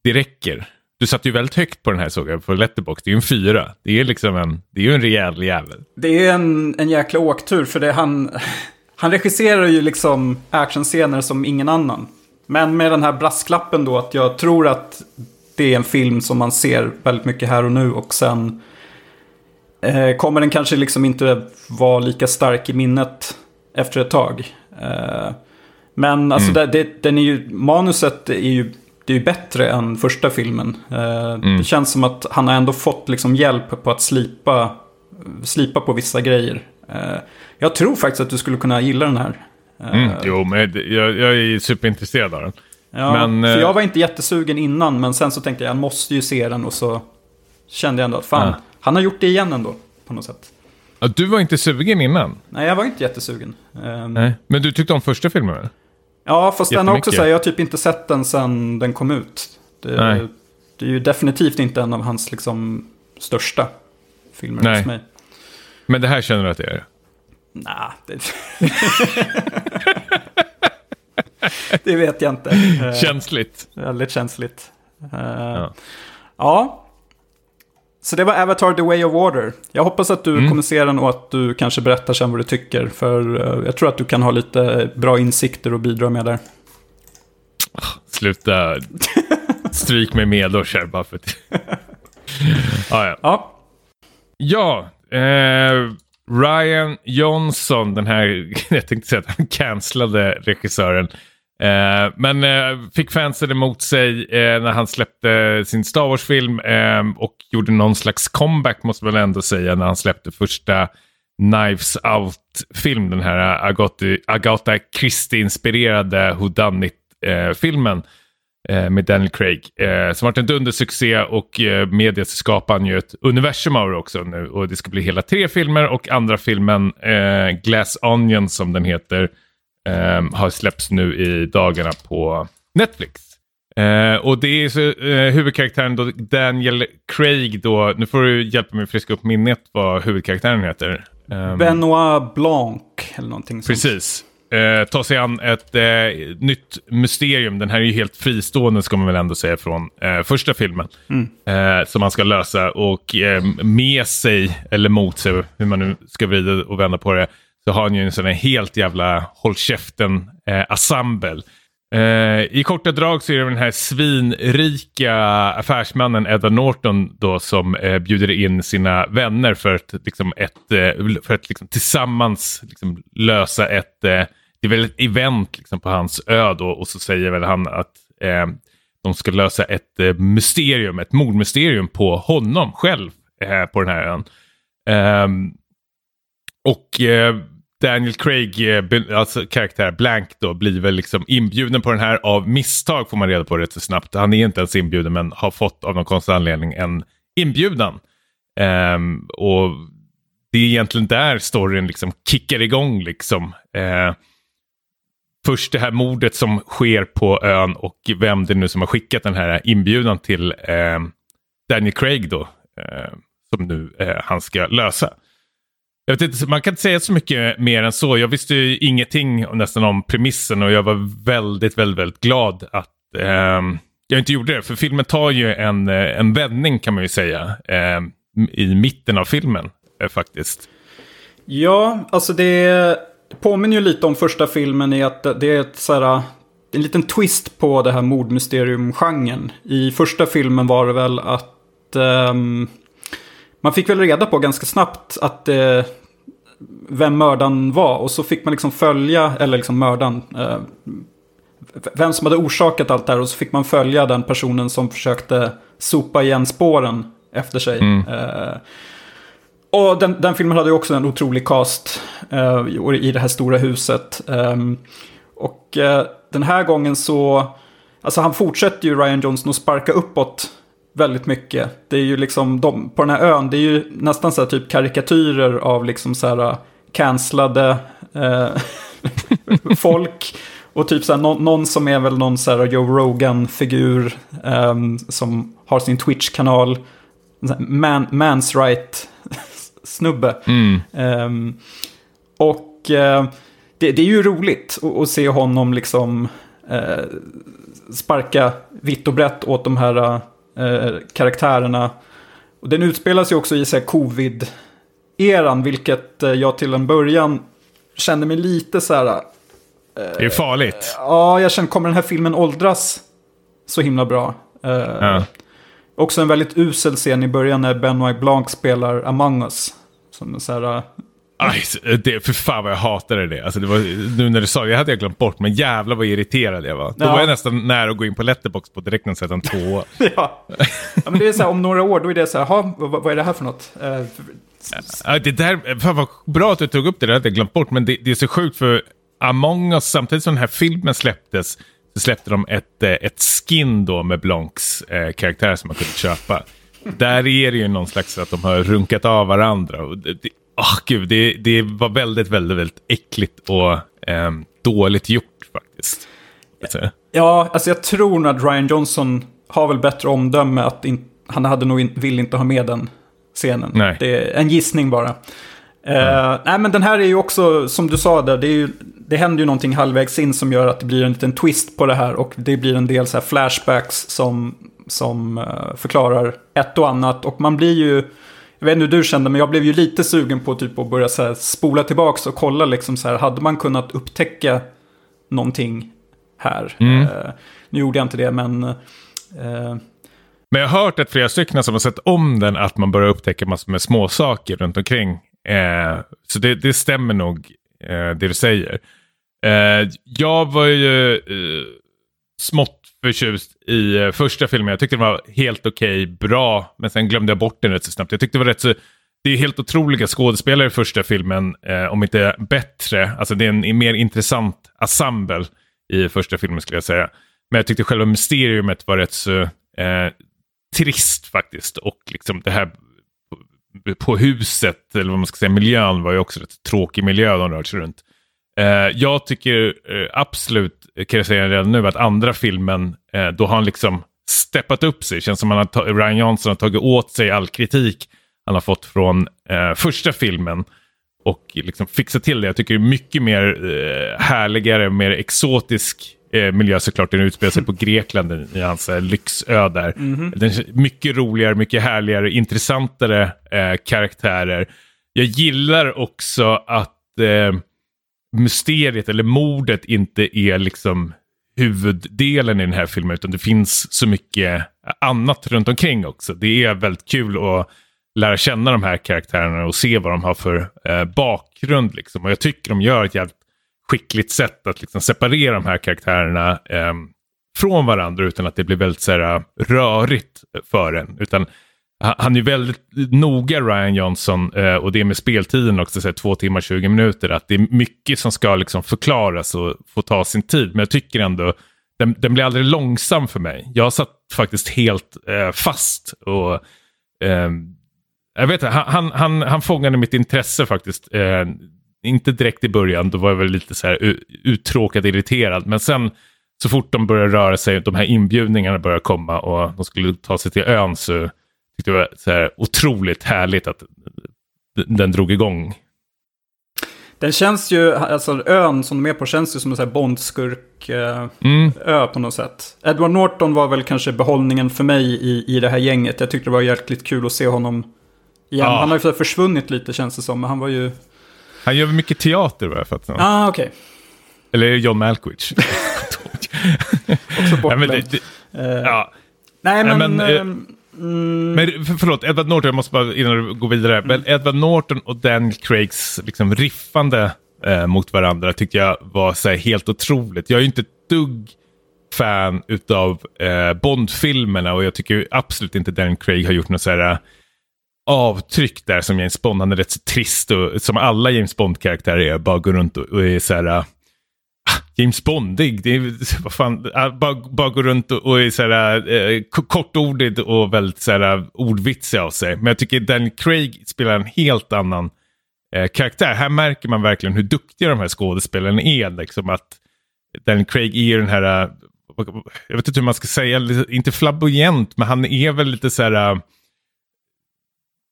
det räcker. Du satt ju väldigt högt på den här såg jag på Letterbox. Det är ju en fyra. Det är liksom en, det är ju en rejäl jävel. Det är en, en jäkla åktur för det han, han regisserar ju liksom actionscener som ingen annan. Men med den här brasklappen då att jag tror att det är en film som man ser väldigt mycket här och nu och sen eh, kommer den kanske liksom inte vara lika stark i minnet efter ett tag. Eh, men alltså mm. det, det, den är ju, manuset är ju, det är ju bättre än första filmen. Eh, mm. Det känns som att han har ändå fått liksom hjälp på att slipa, slipa på vissa grejer. Eh, jag tror faktiskt att du skulle kunna gilla den här. Mm, jo, men jag, jag är superintresserad av den. Ja, men, för jag var inte jättesugen innan, men sen så tänkte jag jag måste ju se den och så kände jag ändå att fan, ja. han har gjort det igen ändå på något sätt. Ja, du var inte sugen innan? Nej, jag var inte jättesugen. Um, Nej. Men du tyckte om första filmen? Ja, fast den har också så här, jag har typ inte sett den sedan den kom ut. Det, Nej. det är ju definitivt inte en av hans liksom största filmer Nej. hos mig. Men det här känner du att det är? Nej, det... det vet jag inte. Känsligt. Väldigt känsligt. Uh, ja. ja. Så det var Avatar The Way of Water. Jag hoppas att du mm. kommer se den och att du kanske berättar sen vad du tycker. För uh, jag tror att du kan ha lite bra insikter och bidra med där. Sluta stryk mig med bara för att... ah, ja. ja. Ja, eh, Ryan Johnson, den här, jag tänkte säga att han cancellade regissören. Eh, men eh, fick fansen emot sig eh, när han släppte sin Star Wars-film eh, och gjorde någon slags comeback måste man ändå säga när han släppte första Knives Out-film. Den här Agatha, Agatha Christie-inspirerade Who Done It-filmen eh, med Daniel Craig. Eh, som varit en dundersuccé och eh, media skapar han ju ett universum av det också nu. Och det ska bli hela tre filmer och andra filmen eh, Glass Onion som den heter eh, har släppts nu i dagarna på Netflix. Eh, och det är så, eh, huvudkaraktären då, Daniel Craig då, nu får du hjälpa mig att friska upp minnet vad huvudkaraktären heter. Um, Benoit Blanc eller någonting sånt. Precis. Eh, ta sig an ett eh, nytt mysterium. Den här är ju helt fristående ska man väl ändå säga från eh, första filmen. Mm. Eh, som man ska lösa och eh, med sig, eller mot sig, hur man nu ska vrida och vända på det, så har han ju en sån här helt jävla håll käften-ensemble. Eh, eh, I korta drag så är det den här svinrika affärsmannen Edward Norton då som eh, bjuder in sina vänner för att, liksom, ett, eh, för att liksom, tillsammans liksom, lösa ett, eh, det är väl ett event liksom, på hans ö då och så säger väl han att eh, de ska lösa ett eh, mysterium, ett mordmysterium på honom själv eh, på den här ön. Ehm, och eh, Daniel Craig, eh, alltså karaktär Blank då, blir väl liksom inbjuden på den här av misstag får man reda på rätt så snabbt. Han är inte ens inbjuden men har fått av någon konstig anledning en inbjudan. Um, och det är egentligen där storyn liksom kickar igång liksom. Uh, först det här mordet som sker på ön och vem det nu som har skickat den här inbjudan till uh, Daniel Craig då. Uh, som nu han ska lösa. Jag vet inte, man kan inte säga så mycket mer än så. Jag visste ju ingenting nästan om premissen och jag var väldigt, väldigt, väldigt glad att eh, jag inte gjorde det. För filmen tar ju en, eh, en vändning kan man ju säga eh, i mitten av filmen eh, faktiskt. Ja, alltså det påminner ju lite om första filmen i att det är ett så här, en liten twist på det här mordmysterium-genren. I första filmen var det väl att um, man fick väl reda på ganska snabbt att eh, vem mördaren var. Och så fick man liksom följa, eller liksom mördaren, eh, vem som hade orsakat allt det här. Och så fick man följa den personen som försökte sopa igen spåren efter sig. Mm. Eh, och den, den, filmen hade ju också en otrolig cast eh, i det här stora huset. Ehm, och eh, den här gången så, alltså han fortsätter ju Ryan Johnson att sparka uppåt väldigt mycket. Det är ju liksom, de, på den här ön, det är ju nästan så här typ karikatyrer av liksom så här cancellade eh, folk. Och typ så här, någon, någon, som är väl någon så här Joe Rogan-figur eh, som har sin Twitch-kanal. Man, Mans right-snubbe. Mm. Eh, och eh, det, det, är ju roligt att, se honom liksom sparka vitt och brett åt de här eh, karaktärerna. Och den utspelar sig också i så covid-eran, vilket eh, jag till en början kände mig lite så här... Eh, det är farligt. Ja, jag känner, kommer den här filmen åldras så himla bra? Eh, ja. Också en väldigt usel scen i början när Benoit Blanc spelar Among Us. Som så här, Aj, det, för fan vad jag hatade det. Alltså det var, nu när du sa det, jag hade jag glömt bort, men jävlar vad irriterad jag var. Då var jag nästan nära att gå in på Letterbox på direkt och sätta en tvåa. ja. ja, men det är så här, om några år, då är det så här, vad, vad är det här för något? Uh, ja, det där, fan vad bra att du tog upp det, det hade jag glömt bort, men det, det är så sjukt för Among us, samtidigt som den här filmen släpptes, så släppte de ett, eh, ett skin då med Blancs eh, karaktär som man kunde köpa. Där är det ju någon slags att de har runkat av varandra. Och det, oh, gud, det, det var väldigt, väldigt, väldigt äckligt och eh, dåligt gjort faktiskt. Ja, alltså jag tror nog att Ryan Johnson har väl bättre omdöme att in, han hade nog in, vill inte ha med den scenen. Nej. Det är en gissning bara. Mm. Uh, nej, men den här är ju också, som du sa där, det, är ju, det händer ju någonting halvvägs in som gör att det blir en liten twist på det här. Och det blir en del så flashbacks som, som uh, förklarar ett och annat. Och man blir ju jag vet inte hur du kände, men jag blev ju lite sugen på typ att börja så spola tillbaka och kolla liksom så här, hade man kunnat upptäcka någonting här? Mm. Uh, nu gjorde jag inte det, men... Uh, men jag har hört att flera stycken som har sett om den att man börjar upptäcka massor med småsaker runt omkring. Uh, så det, det, stämmer nog det du säger. jag var ju smått förtjust i eh, första filmen. Jag tyckte den var helt okej, okay, bra, men sen glömde jag bort den rätt så snabbt. Jag tyckte det var rätt så... Det är helt otroliga skådespelare i första filmen, eh, om inte bättre. Alltså det är en, en mer intressant ensemble i första filmen skulle jag säga. Men jag tyckte själva mysteriumet var rätt så eh, trist faktiskt. Och liksom det här på huset, eller vad man ska säga, miljön var ju också rätt tråkig miljö de rörde sig runt. Eh, jag tycker eh, absolut, kan jag säga redan nu, att andra filmen, uh, då har han liksom steppat upp sig. Känns som att Ryan Johnson har tagit åt sig all kritik han har fått från första filmen. Och liksom fixat till det. Jag tycker det är mycket mer härligare, mer exotisk miljö såklart. Den utspelar sig på Grekland i hans lyxö där. Mm -hmm. Mycket roligare, mycket härligare, intressantare karaktärer. Jag gillar också att mysteriet eller mordet inte är liksom huvuddelen i den här filmen utan det finns så mycket annat runt omkring också. Det är väldigt kul att lära känna de här karaktärerna och se vad de har för eh, bakgrund. Liksom. Och jag tycker de gör ett jävligt skickligt sätt att liksom, separera de här karaktärerna eh, från varandra utan att det blir väldigt så här, rörigt för en. Utan han är väldigt noga Ryan Johnson eh, och det är med speltiden också, så två timmar 20 minuter, att det är mycket som ska liksom förklaras och få ta sin tid. Men jag tycker ändå, den, den blir aldrig långsam för mig. Jag satt faktiskt helt eh, fast och eh, jag vet inte, han, han, han fångade mitt intresse faktiskt. Eh, inte direkt i början, då var jag väl lite så här uttråkad, irriterad. Men sen så fort de började röra sig, de här inbjudningarna började komma och de skulle ta sig till ön så tyckte det var så här otroligt härligt att den drog igång. Den känns ju, alltså ön som de är på känns ju som en sån här Bondskurk-ö mm. på något sätt. Edward Norton var väl kanske behållningen för mig i, i det här gänget. Jag tyckte det var jäkligt kul att se honom igen. Ja. Han har ju försvunnit lite känns det som, men han var ju... Han gör mycket teater vad jag fattar. Ah, okej. Okay. Eller John Malkovich. Också bortglömt. Ja, ja. Nej, men... men uh, Mm. Men för, förlåt, Edward Norton, jag måste bara innan du går vidare. Mm. Men Edward Norton och Daniel Craigs liksom riffande eh, mot varandra tyckte jag var så här, helt otroligt. Jag är ju inte ett dugg fan utav eh, Bond-filmerna och jag tycker absolut inte Daniel Craig har gjort något så här eh, avtryck där som James Bond. Han är rätt så trist och som alla James Bond-karaktärer är, bara går runt och, och är så här Ah, James Bondig. Det är, vad fan, ah, bara, bara gå runt och, och är såhär, eh, kortordig och väldigt så här ordvitsig av sig. Men jag tycker Daniel Craig spelar en helt annan eh, karaktär. Här märker man verkligen hur duktiga de här skådespelarna är. Liksom att Daniel Craig är den här, eh, jag vet inte hur man ska säga, inte flamboyant, men han är väl lite så här eh,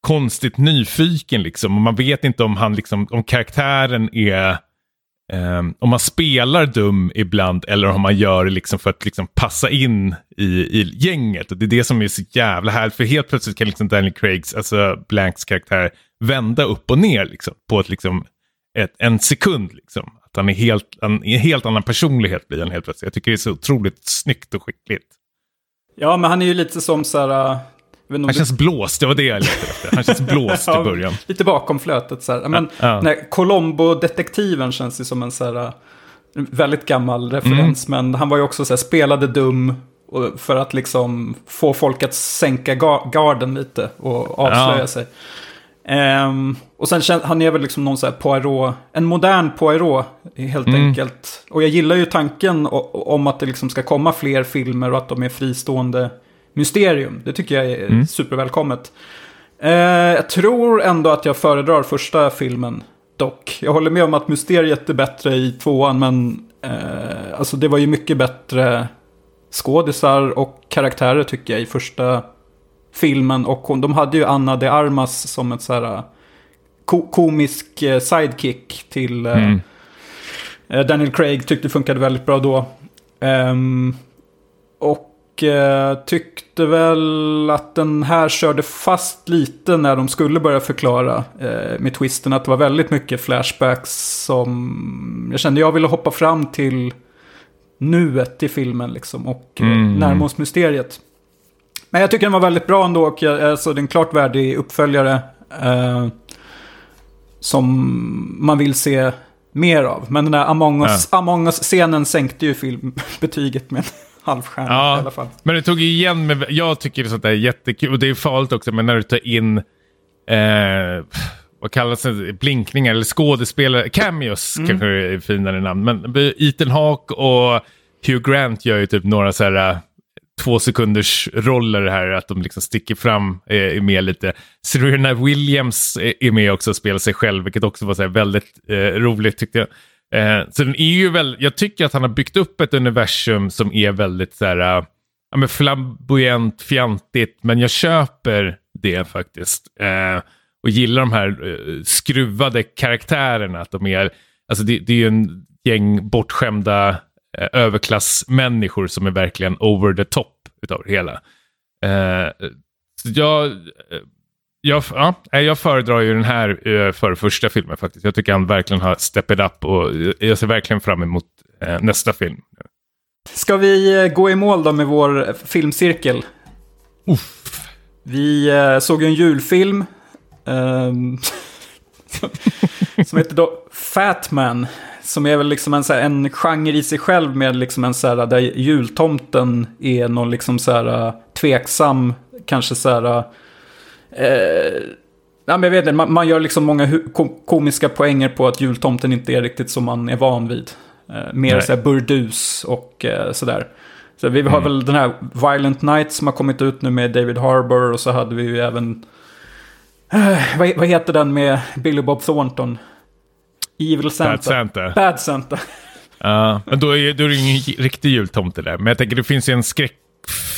konstigt nyfiken liksom. Och man vet inte om han liksom, om karaktären är Um, om man spelar dum ibland eller om man gör det liksom för att liksom passa in i, i gänget. Och det är det som är så jävla härligt. För helt plötsligt kan liksom Daniel Craigs, alltså Blanks karaktär, vända upp och ner liksom, på ett, liksom, ett, en sekund. Liksom. Att han är helt, en, en helt annan personlighet blir han helt plötsligt. Jag tycker det är så otroligt snyggt och skickligt. Ja, men han är ju lite som så här, äh, han känns det... blåst, det var det jag letade efter. Han känns blåst i början. lite bakom flötet så här. Men ja. Colombo-detektiven känns ju som en så här, väldigt gammal referens. Mm. Men han var ju också så här, spelade dum för att liksom få folk att sänka garden lite och avslöja ja. sig. Um, och sen känns, han är väl liksom någon så här Poirot, en modern Poirot helt mm. enkelt. Och jag gillar ju tanken om att det liksom ska komma fler filmer och att de är fristående mysterium. Det tycker jag är mm. supervälkommet. Eh, jag tror ändå att jag föredrar första filmen dock. Jag håller med om att mysteriet är bättre i tvåan, men eh, alltså det var ju mycket bättre skådisar och karaktärer tycker jag i första filmen. Och hon, de hade ju Anna de Armas som ett så här ko komisk eh, sidekick till eh, mm. Eh, Daniel Craig. Tyckte funkade väldigt bra då. Um, och eh, tyckte väl att den här körde fast lite när de skulle börja förklara eh, med twisten. Att det var väldigt mycket flashbacks som jag kände jag ville hoppa fram till nuet i filmen liksom. Och eh, mm. närma oss mysteriet. Men jag tycker den var väldigt bra ändå och jag, alltså, det är klart värdig uppföljare. Eh, som man vill se mer av. Men den där Among Us-scenen Us sänkte ju filmbetyget med halvstjärna ja, i alla fall. Men det tog igen med, jag tycker sånt där är jättekul och det är farligt också, men när du tar in eh, vad kallas det, blinkningar eller skådespelare, cameos mm. kanske är finare namn, men Ethan Hawke och Hugh Grant gör ju typ några så här två sekunders roller här, att de liksom sticker fram, är, är med lite. Serena Williams är med också och spelar sig själv, vilket också var så väldigt eh, roligt tyckte jag. Eh, så den är ju väl, jag tycker att han har byggt upp ett universum som är väldigt så här, eh, ja, men flamboyant, fjantigt, men jag köper det faktiskt. Eh, och gillar de här eh, skruvade karaktärerna, att de är, alltså det, det är ju en gäng bortskämda eh, överklassmänniskor som är verkligen over the top utav det hela. Eh, så jag jag, ja, jag föredrar ju den här eh, för första filmen faktiskt. Jag tycker han verkligen har steppet up och jag ser verkligen fram emot eh, nästa film. Ska vi eh, gå i mål då med vår filmcirkel? Uff. Vi såg en julfilm um, som heter då Fatman. Som är väl liksom en, så här, en genre i sig själv med liksom en så här, där jultomten är någon liksom så här tveksam, kanske så här Eh, ja, men jag vet inte, man, man gör liksom många komiska poänger på att jultomten inte är riktigt som man är van vid. Eh, mer Nej. så här burdus och eh, sådär. Så vi har mm. väl den här Violent Night som har kommit ut nu med David Harbour och så hade vi ju även... Eh, vad, vad, heter den med Billy Bob Thornton? Evil Santa. Bad Santa. Bad Santa. Uh, men då är, då är det ingen riktig jultomte där. Men jag tänker det finns ju en skräck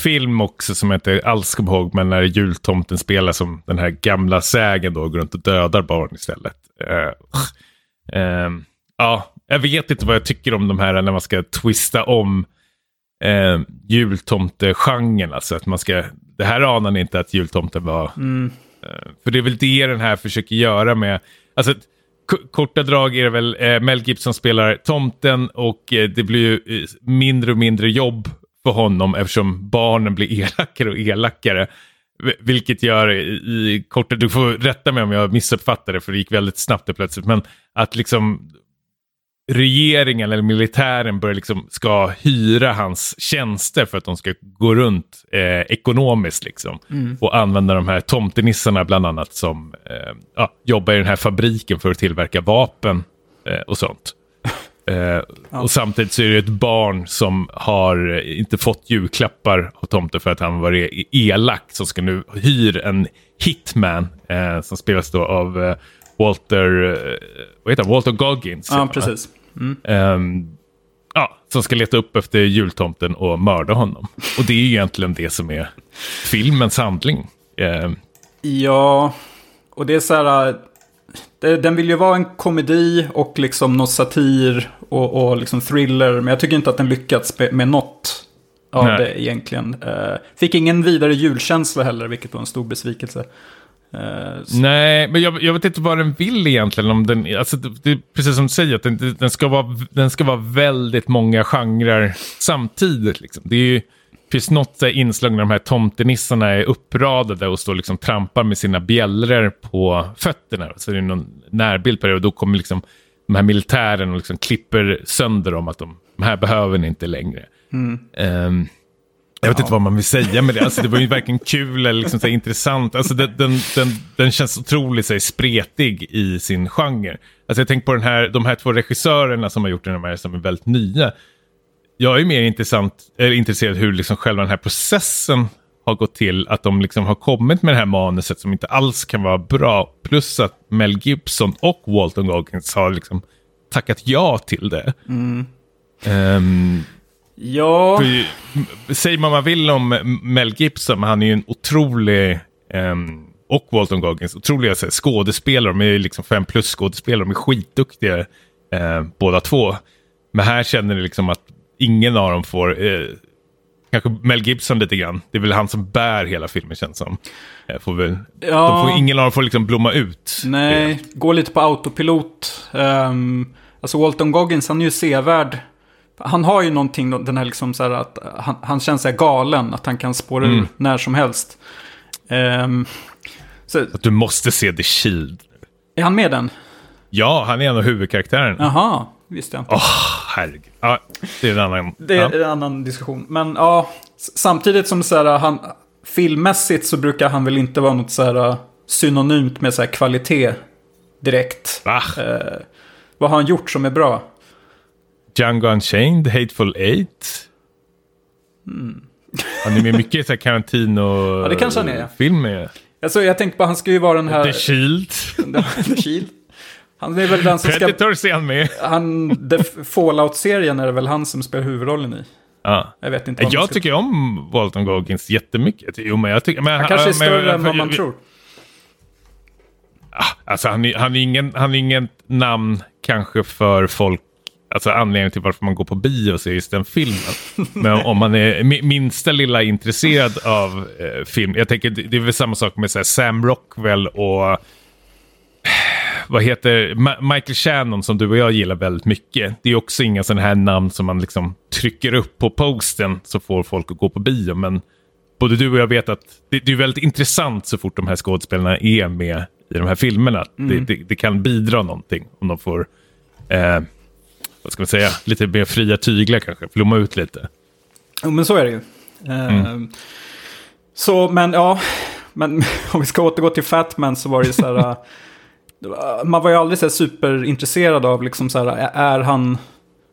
film också som jag inte alls kommer ihåg, men när jultomten spelar som den här gamla sägen då, går runt och dödar barn istället. Uh, uh, ja, jag vet inte vad jag tycker om de här när man ska twista om uh, jultomtegenren. Alltså att man ska, det här anar ni inte att jultomten var. Mm. Uh, för det är väl det den här försöker göra med, alltså korta drag är det väl eh, Mel Gibson spelar tomten och eh, det blir ju mindre och mindre jobb för honom eftersom barnen blir elakare och elakare. Vilket gör i korta, du får rätta mig om jag missuppfattar det för det gick väldigt snabbt det plötsligt. Men att liksom regeringen eller militären börjar liksom ska hyra hans tjänster för att de ska gå runt eh, ekonomiskt liksom. Mm. Och använda de här tomtenissarna bland annat som eh, ja, jobbar i den här fabriken för att tillverka vapen eh, och sånt. Eh, ja. Och samtidigt så är det ett barn som har inte fått julklappar av tomten för att han var e- elak. Som ska nu hyr en hitman eh, som spelas då av eh, Walter, eh, vad heter han? Walter Goggins. Ja, precis. Mm. Um, ja, som ska leta upp efter jultomten och mörda honom. Och det är egentligen det som är filmens handling. Um, ja, och det är så här den vill ju vara en komedi och liksom något satir och, och liksom thriller. Men jag tycker inte att den lyckats med något av Nej. det egentligen. Uh, fick ingen vidare julkänsla heller, vilket var en stor besvikelse. Uh, Nej, men jag, jag, vet inte vad den vill egentligen. Om den, alltså, det är precis som du säger, att den, den, ska vara, den ska vara väldigt många genrer samtidigt. Liksom. Det är ju finns något inslag när de här tomtenissarna är uppradade och står liksom trampar med sina bjällror på fötterna. Så det är någon närbild på det och då kommer liksom de här militären och liksom klipper sönder dem att de, de här behöver ni inte längre. Mm. Um, jag vet ja. inte vad man vill säga med det. Alltså, det var ju verkligen kul eller liksom, så intressant. Alltså, den, den, den, den känns otroligt så spretig i sin genre. Alltså, jag tänker på den här, de här två regissörerna som har gjort den här som är väldigt nya jag är mer intressant, är intresserad hur liksom själva den här processen har gått till. Att de liksom har kommit med det här manuset som inte alls kan vara bra. Plus att Mel Gibson och Walton Goggins har liksom tackat ja till det. Mm. Um, ja. För, säger man vad man vill om Mel Gibson, han är ju en otrolig, um, och Walton Goggins, otroliga så, skådespelare. De är liksom fem plus skådespelare, de är skitduktiga uh, båda två. Men här känner ni liksom att ingen av dem får, eh, kanske Mel Gibson lite grann, det är väl han som bär hela filmen känns som. Eh, får väl, ja. får, ingen av dem får liksom blomma ut. Nej, gå lite på autopilot. Um, alltså Walton Goggins, han är ju sevärd. Han har ju någonting, den här liksom så här att han, han känns så här galen, att han kan spåra mm. ur när som helst. Um, så, att du måste se The Shield. Är han med den? Ja, han är en av huvudkaraktärerna. Jaha, visste jag inte. Åh, oh, herregud. Ja, det är en annan... Det är ja. en annan diskussion. Men ja, samtidigt som så här, han, filmmässigt så brukar han väl inte vara något så här synonymt med så här kvalitet direkt. Va? Eh, vad har han gjort som är bra? Django Unchained, Hateful Eight. Mm. Han är med mycket här Tarantino-filmer. Ja, det kanske han är. Filmer. Alltså, jag tänkte på, han ska ju vara den här... The Shield. The Shield. Han är väl den som ska... Predators är han med. Han, Fallout-serien är det väl han som spelar huvudrollen i. Ja. Jag vet inte Jag ska... tycker om Walton Goggins jättemycket. Jo, men jag tycker... Men, han kanske är större men, än vad man jag, tror. Alltså han är, han, är ingen, han är ingen namn kanske för folk, alltså anledningen till varför man går på bio och ser just den filmen. Men om man är minsta lilla intresserad av eh, film, jag tänker det är väl samma sak med så här, Sam Rockwell och vad heter Michael Shannon som du och jag gillar väldigt mycket. Det är också inga sådana här namn som man liksom trycker upp på posten så får folk att gå på bio. Men både du och jag vet att det, det är väldigt intressant så fort de här skådespelarna är med i de här filmerna. Mm. Det, det, det, kan bidra någonting om de får, eh, vad ska man säga, lite mer fria tyglar kanske, flomma ut lite. Jo, men så är det ju. Eh, mm. Så, men ja, men om vi ska återgå till Fatman så var det ju så här, man var ju aldrig så superintresserad av, liksom så här, är han...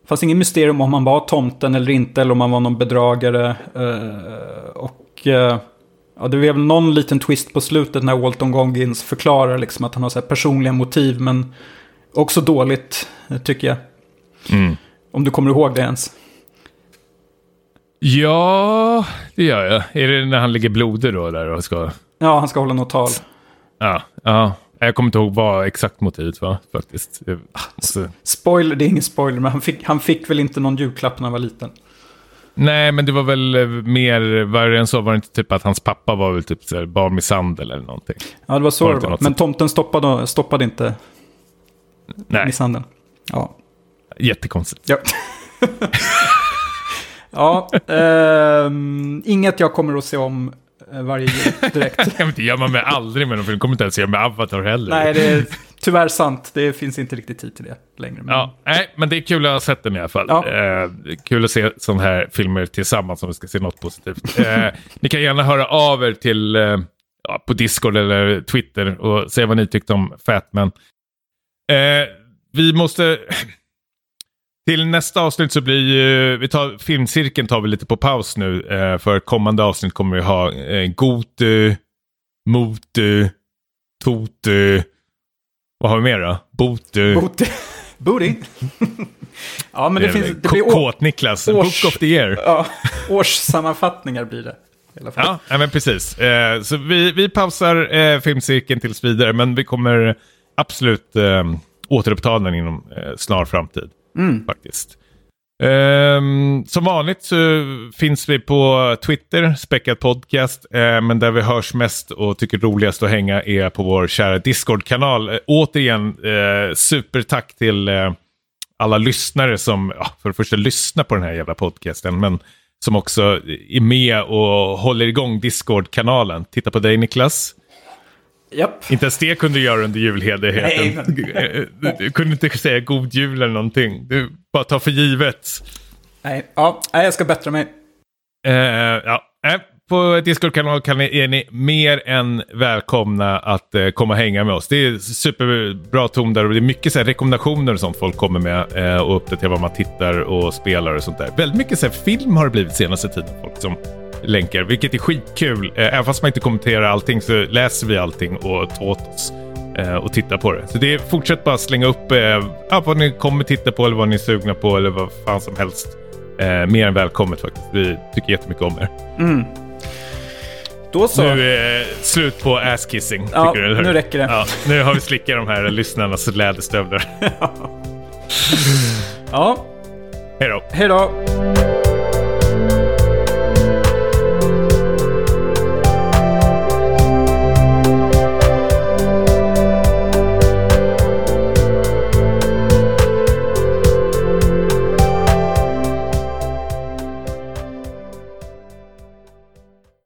Det fanns ingen mysterium om han var tomten eller inte, eller om han var någon bedragare. Uh, och uh, ja, det väl någon liten twist på slutet när Walton Goggins förklarar liksom att han har så personliga motiv, men också dåligt, tycker jag. Mm. Om du kommer ihåg det ens. Ja, det gör jag. Är det när han ligger blodig då? Där och ska... Ja, han ska hålla något tal. Ja, ja. Jag kommer inte ihåg vad exakt motivet var faktiskt. Måste... Spoiler, det är ingen spoiler, men han fick, han fick väl inte någon julklapp när han var liten. Nej, men det var väl eh, mer, värre än så var det inte typ att hans pappa var väl typ barnmisshandel eller någonting. Ja, det var så var det var. Men tomten stoppade, stoppade inte Nej. misshandeln. Ja. Jättekonstigt. Ja. ja, eh, inget jag kommer att se om varje jul direkt. det gör man med aldrig med någon film. kommer inte ens göra med Avatar heller. Nej, det är tyvärr sant. Det finns inte riktigt tid till det längre. Men... Ja, nej, men det är kul att ha sett den i alla fall. Ja. Eh, kul att se sådana här filmer tillsammans om vi ska se något positivt. eh, ni kan gärna höra av er till eh, ja, på Discord eller Twitter och säga vad ni tyckte om Fatman. Eh, vi måste Till nästa avsnitt så blir ju, vi tar, filmcirkeln tar vi lite på paus nu. Eh, för kommande avsnitt kommer vi ha eh, Gotu, Motu, Totu. Vad har vi mer då? Botu. Booty. Booty. ja, men det, är finns... Det blir Kåt-Niklas, Book of the year. ja, årssammanfattningar blir det. Ja, ja men precis. Eh, så vi, vi pausar eh, filmcirkeln tills vidare, men vi kommer absolut eh, återuppta den inom eh, snar framtid. Mm. Faktiskt. Um, som vanligt så finns vi på Twitter, Späckat Podcast, Uh, men där vi hörs mest och tycker roligast att hänga är på vår kära Discord-kanal. Uh, återigen, uh, supertack till alla lyssnare som, för det första lyssnar på den här jävla podcasten, men som också är med och håller igång Discord-kanalen. Titta på dig Niklas. Japp. Inte ens det kunde du göra under julledigheten. Nej, Du, du kunde inte säga god jul eller någonting. Du bara tar för givet. Nej, ja, nej, jag ska bättra mig. Eh, ja. eh, På Discord-kanalen kan ni, är ni mer än välkomna att eh, komma och hänga med oss. Det är superbra ton där och det är mycket så här, rekommendationer och sånt folk kommer med eh, och uppdaterar vad man tittar och spelar och sånt där. Väldigt mycket så här, film har det blivit senaste tiden. Folk som länkar, vilket är skitkul. Eh, även fast man inte kommenterar allting så läser vi allting och tar åt oss eh, och tittar på det. Så det är, fortsätt bara slänga upp eh, vad ni kommer titta på eller vad ni är sugna på eller vad fan som helst. Eh, mer än välkommet faktiskt. Vi tycker jättemycket om er. Då så. Nu är det slut på asskissing. Ja, du, nu räcker det. Ja, nu har vi slickat de här lyssnarnas läderstövlar. Ja, Hej då. hej då.